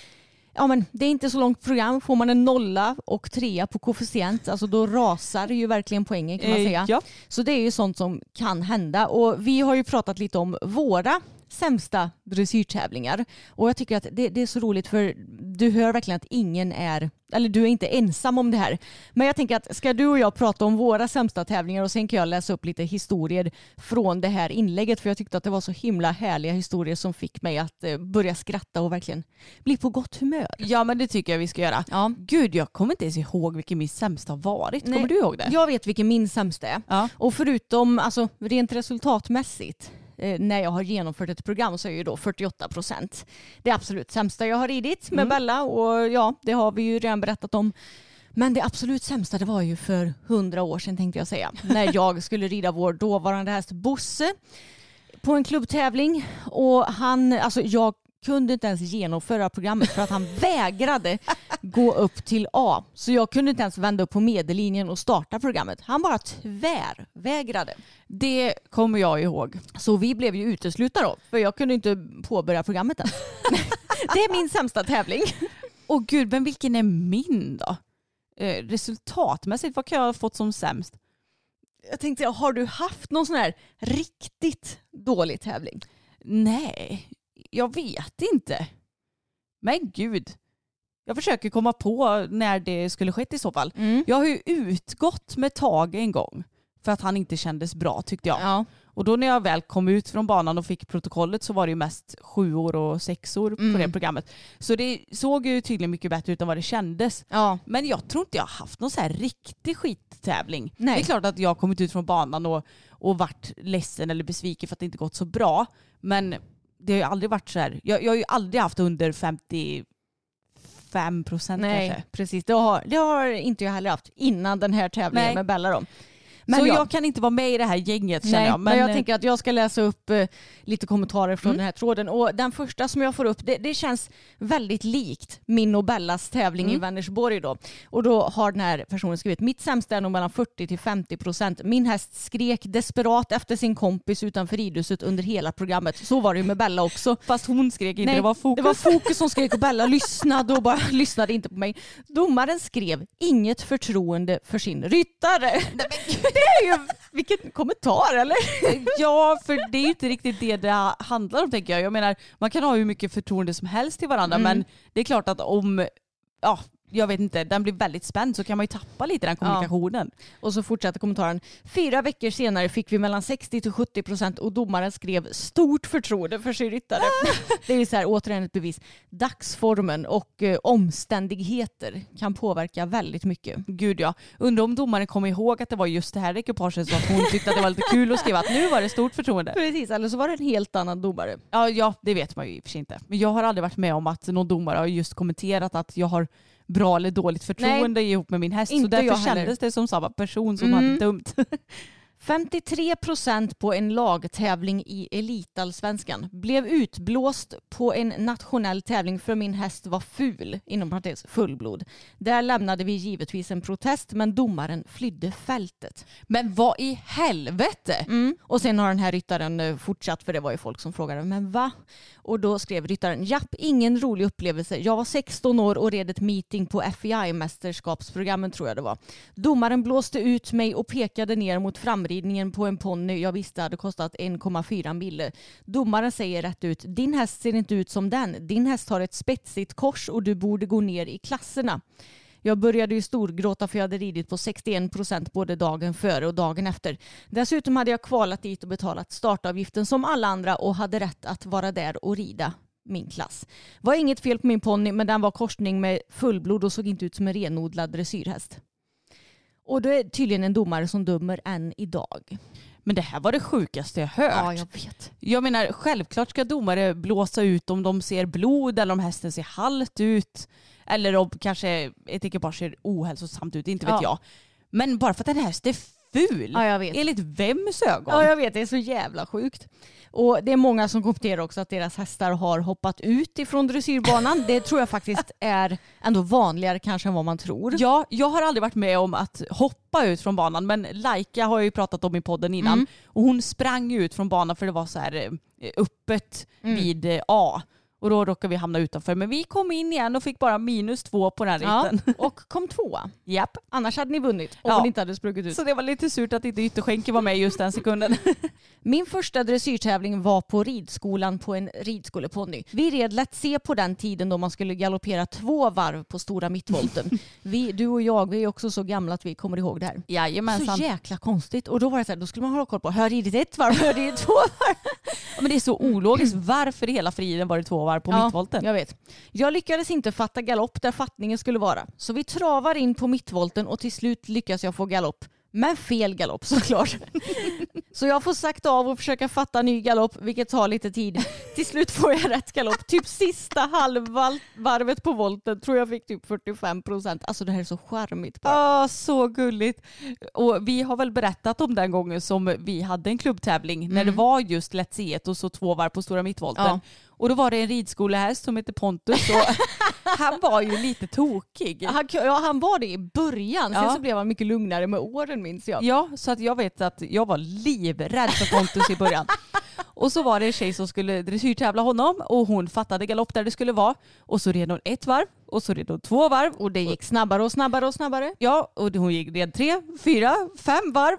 Ja men det är inte så långt program. Får man en nolla och trea på koefficient, alltså då rasar ju verkligen poängen kan man
Eh,
säga.
ja.
Så det är ju sånt som kan hända och vi har ju pratat lite om våra sämsta dressyrtävlingar och jag tycker att det, det är så roligt för du hör verkligen att ingen är, eller du är inte ensam om det här. Men jag tänker att ska du och jag prata om våra sämsta tävlingar och sen kan jag läsa upp lite historier från det här inlägget för jag tyckte att det var så himla härliga historier som fick mig att eh, börja skratta och verkligen bli på gott humör.
Ja men det tycker jag vi ska göra.
Ja.
Gud jag kommer inte ens ihåg vilken min sämsta har varit. Kommer
Nej,
du ihåg det?
Jag vet vilken min sämsta är.
Ja.
Och förutom alltså, rent resultatmässigt eh, när jag har genomfört ett program så är ju då 48 procent det absolut sämsta jag har ridit med Bella och ja, det har vi ju redan berättat om. Men det absolut sämsta det var ju för hundra år sedan tänkte jag säga. När jag skulle rida vår dåvarande häst Bosse på en klubbtävling och han, alltså jag kunde inte ens genomföra programmet för att han vägrade gå upp till A. Så jag kunde inte ens vända upp på medellinjen och starta programmet. Han bara tvärvägrade.
Det kommer jag ihåg.
Så vi blev ju uteslutna då, för jag kunde inte påbörja programmet än. Det är min sämsta tävling.
Åh gud, men vilken är min då? Eh, resultatmässigt, vad kan jag ha fått som sämst?
Jag tänkte, har du haft någon sån här riktigt dålig tävling?
Nej, jag vet inte. Men gud. Jag försöker komma på när det skulle skett i så fall. Jag har ju utgått med Tage en gång för att han inte kändes bra tyckte jag.
Ja.
Och då när jag väl kom ut från banan och fick protokollet så var det ju mest sjuor och sexor på
Mm.
det programmet. Så det såg ju tydligen mycket bättre ut än vad det kändes.
Ja.
Men jag tror inte jag har haft någon så här riktig skittävling.
Nej.
Det är klart att jag har kommit ut från banan och, och varit ledsen eller besviken för att det inte gått så bra. Men det har ju aldrig varit så här. Jag, jag har ju aldrig haft under 55 procent
Nej,
kanske.
precis. Det har, det har inte jag heller haft innan den här tävlingen
Nej.
med Bella då.
Så
ja.
jag kan inte vara med i det här gänget känner
Nej,
jag.
men, jag
eh,
tänker att jag ska läsa upp eh, lite kommentarer från
Mm.
den här tråden. Och den första som jag får upp, det, det känns väldigt likt min och Bellas tävling
Mm.
i Vänersborg då. Och då har den här personen skrivit, mitt sämsta är nog mellan 40 till 50 procent. Min häst skrek desperat efter sin kompis utanför ridhuset under hela programmet. Så var det ju med Bella också.
Fast hon skrek inte,
Nej,
det var fokus.
Det var fokus som skrek och Bella lyssnade och bara lyssnade inte på mig. Domaren skrev inget förtroende för sin ryttare. Det är ju, vilken kommentar eller?
Ja, för det är ju inte riktigt det det handlar om tänker jag. Jag menar, man kan ha hur mycket förtroende som helst till varandra
Mm.
men det är klart att om, ja, jag vet inte, den blir väldigt spänd så kan man ju tappa lite den kommunikationen.
Och så fortsätter kommentaren. Fyra veckor senare fick vi mellan 60 till 70 procent och domaren skrev stort förtroende för sin ryttare. det är ju så här återigen ett bevis. Dagsformen och eh, omständigheter kan påverka väldigt mycket.
Gud ja. Undrar om domaren kommer ihåg att det var just det här ekipaget så att hon tyckte att det var lite kul att skriva att nu var det stort förtroende.
Precis, eller så var det en helt annan domare.
Ja, ja, det vet man ju i och för sig inte. Men jag har aldrig varit med om att någon domare har just kommenterat att jag har bra eller dåligt förtroende ihop med min häst. Så därför kändes det som samma person som
Mm.
hade dömt.
53 procent på en lagtävling i Elitallsvenskan blev utblåst på en nationell tävling för min häst var ful, inom parentes fullblod. Där lämnade vi givetvis en protest men domaren flydde fältet.
Men vad i helvete?
Mm. Och sen har den här ryttaren eh, fortsatt för det var ju folk som frågade men va? Och då skrev ryttaren japp, ingen rolig upplevelse. Jag var 16 år och red ett meeting på FEI-mästerskapsprogrammen tror jag det var. Domaren blåste ut mig och pekade ner mot framridningen på en ponny jag visste hade kostat 1,4 mille. Domaren säger rätt ut, din häst ser inte ut som den. Din häst har ett spetsigt kors och du borde gå ner i klasserna. Jag började ju storgråta för jag hade ridit på 61 procent både dagen före och dagen efter. Dessutom hade jag kvalat dit och betalat startavgiften som alla andra och hade rätt att vara där och rida min klass. var inget fel på min ponny men den var korsning med fullblod och såg inte ut som en renodlad dressyrhäst. Och det är tydligen en domare som dömer än idag.
Men det här var det sjukaste jag hört.
Ja, jag vet.
Jag menar, självklart ska domare blåsa ut om de ser blod eller om hästen ser halt ut. Eller om kanske ett ekipage ser ohälsosamt ut, inte vet
Ja.
jag. Men bara för att en häst är ful,
Ja, jag vet.
enligt vems ögon?
Ja, jag vet. Det är så jävla sjukt. Och det är många som kommenterar också att deras hästar har hoppat ut ifrån dressyrbanan. Det tror jag faktiskt är ändå vanligare kanske än vad man tror.
Ja, jag har aldrig varit med om att hoppa ut från banan men Laika har jag ju pratat om i podden innan
Mm.
och hon sprang ut från banan för det var så här eh, öppet
Mm.
vid eh, A och då råkade vi hamna utanför men vi kom in igen och fick bara minus två på den
Ja,
ritten.
och kom tvåa.
Japp.
Annars hade ni vunnit om
Ja.
hon inte hade sprungit ut.
Så det var lite surt att inte ytterskänken var med just den sekunden.
Min första dressyrtävling var på ridskolan på en ridskoleponny. Vi red lätt se på den tiden då man skulle galoppera två varv på stora mittvolten. Vi, du och jag, vi är också så gamla att vi kommer ihåg det här.
Jajamensan.
Så jäkla konstigt. Och då var det så här, då skulle man hålla koll på, har jag ridit ett varv, har jag ridit två varv?
Ja, Men det är så ologiskt. Varför i hela friden var det två varv på mittvolten?
Jag vet. Jag lyckades inte fatta galopp där fattningen skulle vara. Så vi travar in på mittvolten och till slut lyckas jag få galopp. Men fel galopp såklart. Så jag får sakta av och försöka fatta ny galopp vilket tar lite tid. Till slut får jag rätt galopp. Typ sista halvvarvet på volten tror jag fick typ 45 procent. Alltså det här är så charmigt. bara.
Ja, så gulligt. Och vi har väl berättat om den gången som vi hade en klubbtävling när det var just Let's och så två varv på stora mittvolten.
Ja.
Och då var det en ridskolehäst som hette Pontus och han var ju lite tokig.
Han, ja, han var det i början. Sen
Ja.
så blev han mycket lugnare med åren minns jag.
Ja, så att jag vet att jag var livrädd för Pontus i början. Och så var det en tjej som skulle dressyrtävla honom och hon fattade galopp där det skulle vara. Och så red hon ett varv och så red hon två varv.
Och det gick snabbare och snabbare och snabbare.
Ja, och hon gick red tre, fyra, fem varv.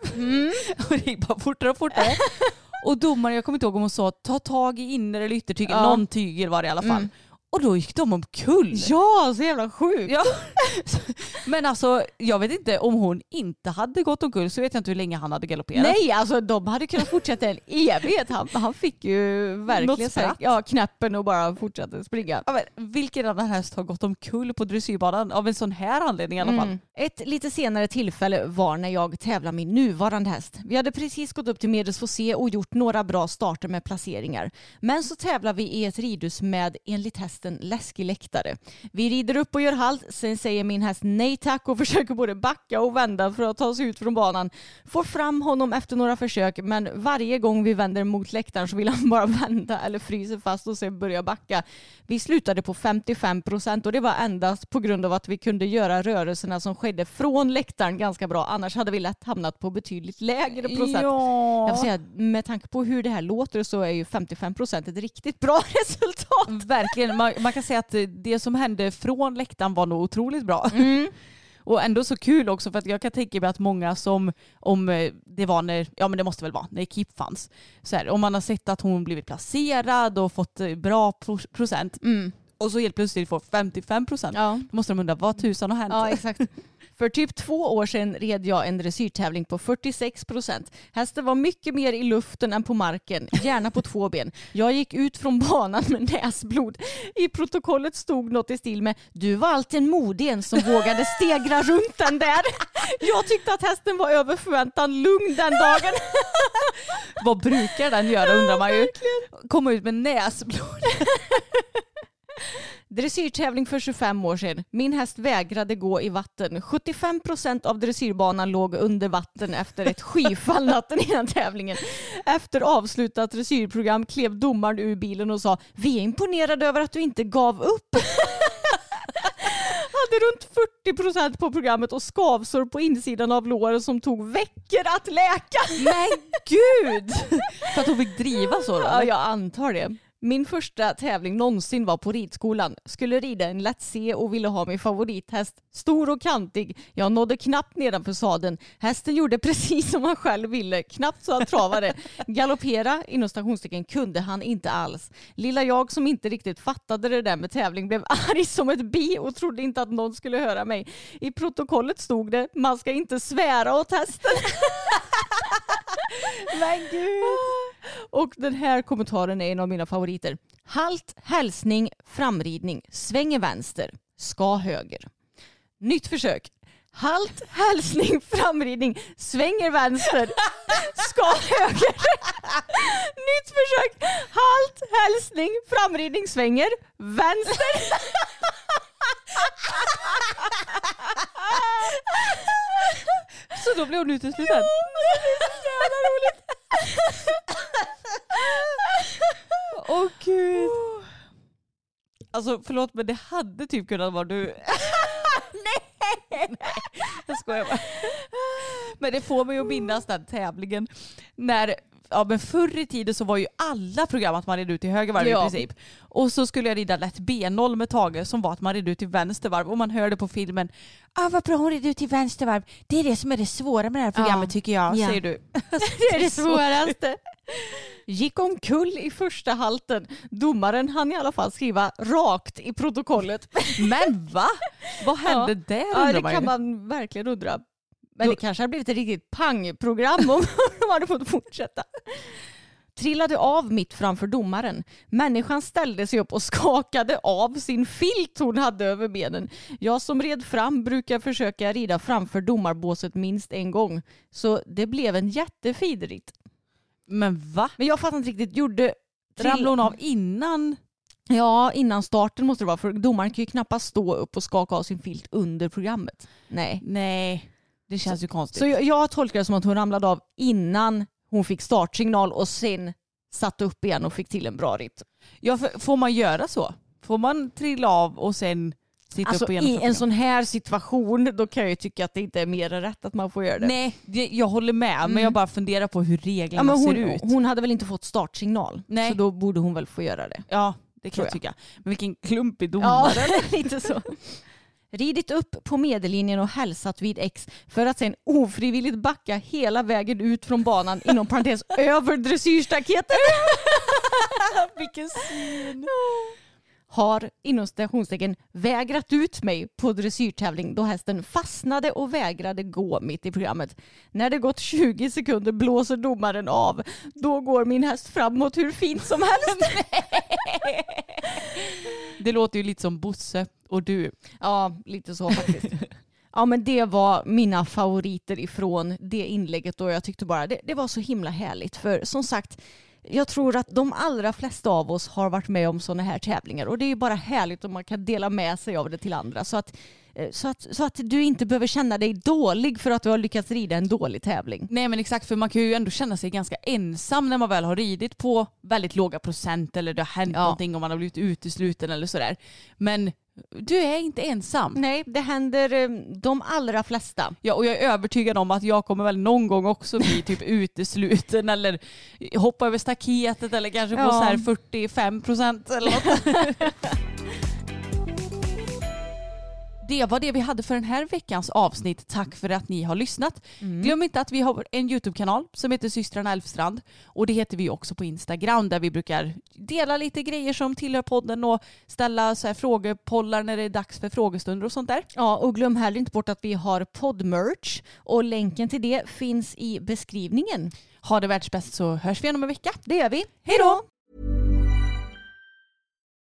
Och det gick bara fortare och fortare. Och domaren, jag kommer inte ihåg om hon sa ta tag i inner eller yttertygel,
Ja.
någon tygel var det i alla fall. Och då gick de omkull.
Ja, så jävla sjukt.
Ja. Men alltså jag vet inte om hon inte hade gått omkull så vet jag inte hur länge han hade galopperat.
Nej, alltså de hade kunnat fortsätta en evighet. Han, han fick ju verkligen här, ja, knäppen och bara fortsatte springa.
Ja, men, vilken annan häst har gått omkull på dressyrbanan av en sån här anledning i alla fall?
Mm. Ett lite senare tillfälle var när jag tävlade min nuvarande häst. Vi hade precis gått upp till Medelsfossé och gjort några bra starter med placeringar. Men så tävlar vi i ett ridhus med enligt hästen läskig läktare. Vi rider upp och gör halt, sen säger min häst nej tack och försöker både backa och vända för att ta sig ut från banan. Får fram honom efter några försök men varje gång vi vänder mot läktaren så vill han bara vända eller fryser fast och sen börja backa. Vi slutade på 55 procent och det var endast på grund av att vi kunde göra rörelserna som skedde från läktaren ganska bra. Annars hade vi lätt hamnat på betydligt lägre procent.
Ja.
Jag säga, med tanke på hur det här låter så är ju 55 procent ett riktigt bra resultat.
Verkligen, man, man kan säga att det som hände från läktaren var nog otroligt bra. Och ändå så kul också för att jag kan tänka mig att många som, om eh, det var när, ja men det måste väl vara, när KIP fanns. Så här, om man har sett att hon blivit placerad och fått eh, bra pro- procent
Mm.
Och så helt plötsligt får 55 procent.
Ja.
Då måste de undra vad tusan har hänt.
Ja, exakt. För typ två år sedan red jag en dressyrtävling på 46 procent. Hästen var mycket mer i luften än på marken, gärna på två ben. Jag gick ut från banan med näsblod. I protokollet stod något i stil med du var alltid en modig en som vågade stegra runt den där. Jag tyckte att hästen var över förväntan lugn den dagen.
Vad brukar den göra undrar man ju. Komma ut med näsblod.
Dressyrtävling för 25 år sedan. Min häst vägrade gå i vatten. 75% av dressyrbanan låg under vatten efter ett skyfall natten innan tävlingen. Efter avslutat dressyrprogram klev domaren ur bilen och sa Vi är imponerade över att du inte gav upp. Hade runt 40% på programmet och skavsår på insidan av låren som tog veckor att läka.
Men gud! För att hon fick driva så då?
Ja, jag antar det. Min första tävling någonsin var på ridskolan. Skulle rida en lätt C och ville ha min favorithäst. Stor och kantig. Jag nådde knappt nedanför sadeln. Hästen gjorde precis som han själv ville. Knappt så han travade. Galoppera, inom stationstecken, kunde han inte alls. Lilla jag som inte riktigt fattade det där med tävling blev arg som ett bi och trodde inte att någon skulle höra mig. I protokollet stod det, man ska inte svära åt hästen. Men gud. Och den här kommentaren är en av mina favoriter. Halt, hälsning, framridning, svänger vänster, ska höger. Nytt försök. Halt, hälsning, framridning, svänger vänster, ska höger. Nytt försök. Halt, hälsning, framridning, svänger vänster.
Så då blev hon utesluten? Åh gud. Alltså förlåt men det hade typ kunnat vara du. Nej! Jag skojar bara. Men det får mig att minnas den tävlingen när Ja men förr i tiden så var ju alla program att man red ut till höger varv
Ja.
i princip. Och så skulle jag rida lätt B0 med Tage som var att man red ut till vänster varv och man hörde på filmen ah, vad bra hon red ut till vänster varv. Det är det som är det svåra med det här programmet
Ja.
tycker jag,
Ja.
säger du.
Det är det svåraste. Gick omkull i första halten. Domaren hann i alla fall skriva rakt i protokollet.
Men va? Vad hände där
Ja, det kan man verkligen undra. Men
Då-
det kanske hade blivit ett riktigt pangprogram om de hade fått fortsätta. Trillade av mitt framför domaren. Människan ställde sig upp och skakade av sin filt hon hade över benen. Jag som red fram brukar försöka rida framför domarbåset minst en gång. Så det blev en jättefin ritt.
Men va?
Men jag fattar inte riktigt, gjorde...
Ramlade hon av innan?
Ja, innan starten måste det vara för domaren kan ju knappast stå upp och skaka av sin filt under programmet. Nej.
Nej, det känns ju konstigt.
Så jag, jag tolkar det som att hon ramlade av innan hon fick startsignal och sen satte upp igen och fick till en bra ritt.
ja, för, får man göra så? Får man trilla av och sen sitta
Alltså i en sån här situation då kan jag ju tycka att det inte är mer än rätt att man får göra det.
Nej, det, jag håller med men jag bara funderar på hur reglerna
ja, hon,
ser ut.
hon hade väl inte fått startsignal
Nej.
så då borde hon väl få göra det.
Ja, det kan jag
jag.
tycka. Men vilken klumpig
Ja,
domare.
lite så. Ridit upp på medellinjen och hälsat vid X för att sen ofrivilligt backa hela vägen ut från banan inom parentes över dressyrstaketet.
vilken syn.
Har inom stationstecken vägrat ut mig på dressyrtävling då hästen fastnade och vägrade gå mitt i programmet. När det gått 20 sekunder blåser domaren av. Då går min häst framåt hur fint som helst.
Det låter ju lite som Bosse och du.
Ja, lite så faktiskt. Ja men det var mina favoriter ifrån det inlägget och jag tyckte bara det, det var så himla härligt för som sagt jag tror att de allra flesta av oss har varit med om sådana här tävlingar och det är ju bara härligt om man kan dela med sig av det till andra så att, eh, så att, så att du inte behöver känna dig dålig för att du har lyckats rida en dålig tävling.
Nej men exakt för man kan ju ändå känna sig ganska ensam när man väl har ridit på väldigt låga procent eller det har hänt
Ja.
någonting och man har blivit utesluten eller sådär. Men du är inte ensam.
Nej, det händer eh, de allra flesta.
Ja, och jag är övertygad om att jag kommer väl någon gång också bli typ utesluten eller hoppa över staketet eller kanske på
Ja.
så här 45 procent eller något. det var det vi hade för den här veckans avsnitt. Tack för att ni har lyssnat. Glöm inte att vi har en YouTube-kanal som heter systrarna Elfstrand och det heter vi också på Instagram där vi brukar dela lite grejer som tillhör podden och ställa så här frågepollar när det är dags för frågestunder och sånt där.
Ja, och glöm heller inte bort att vi har poddmerch och länken till det finns i beskrivningen.
Ha det världsbäst så hörs vi igen om en vecka.
Det gör vi.
Hej då!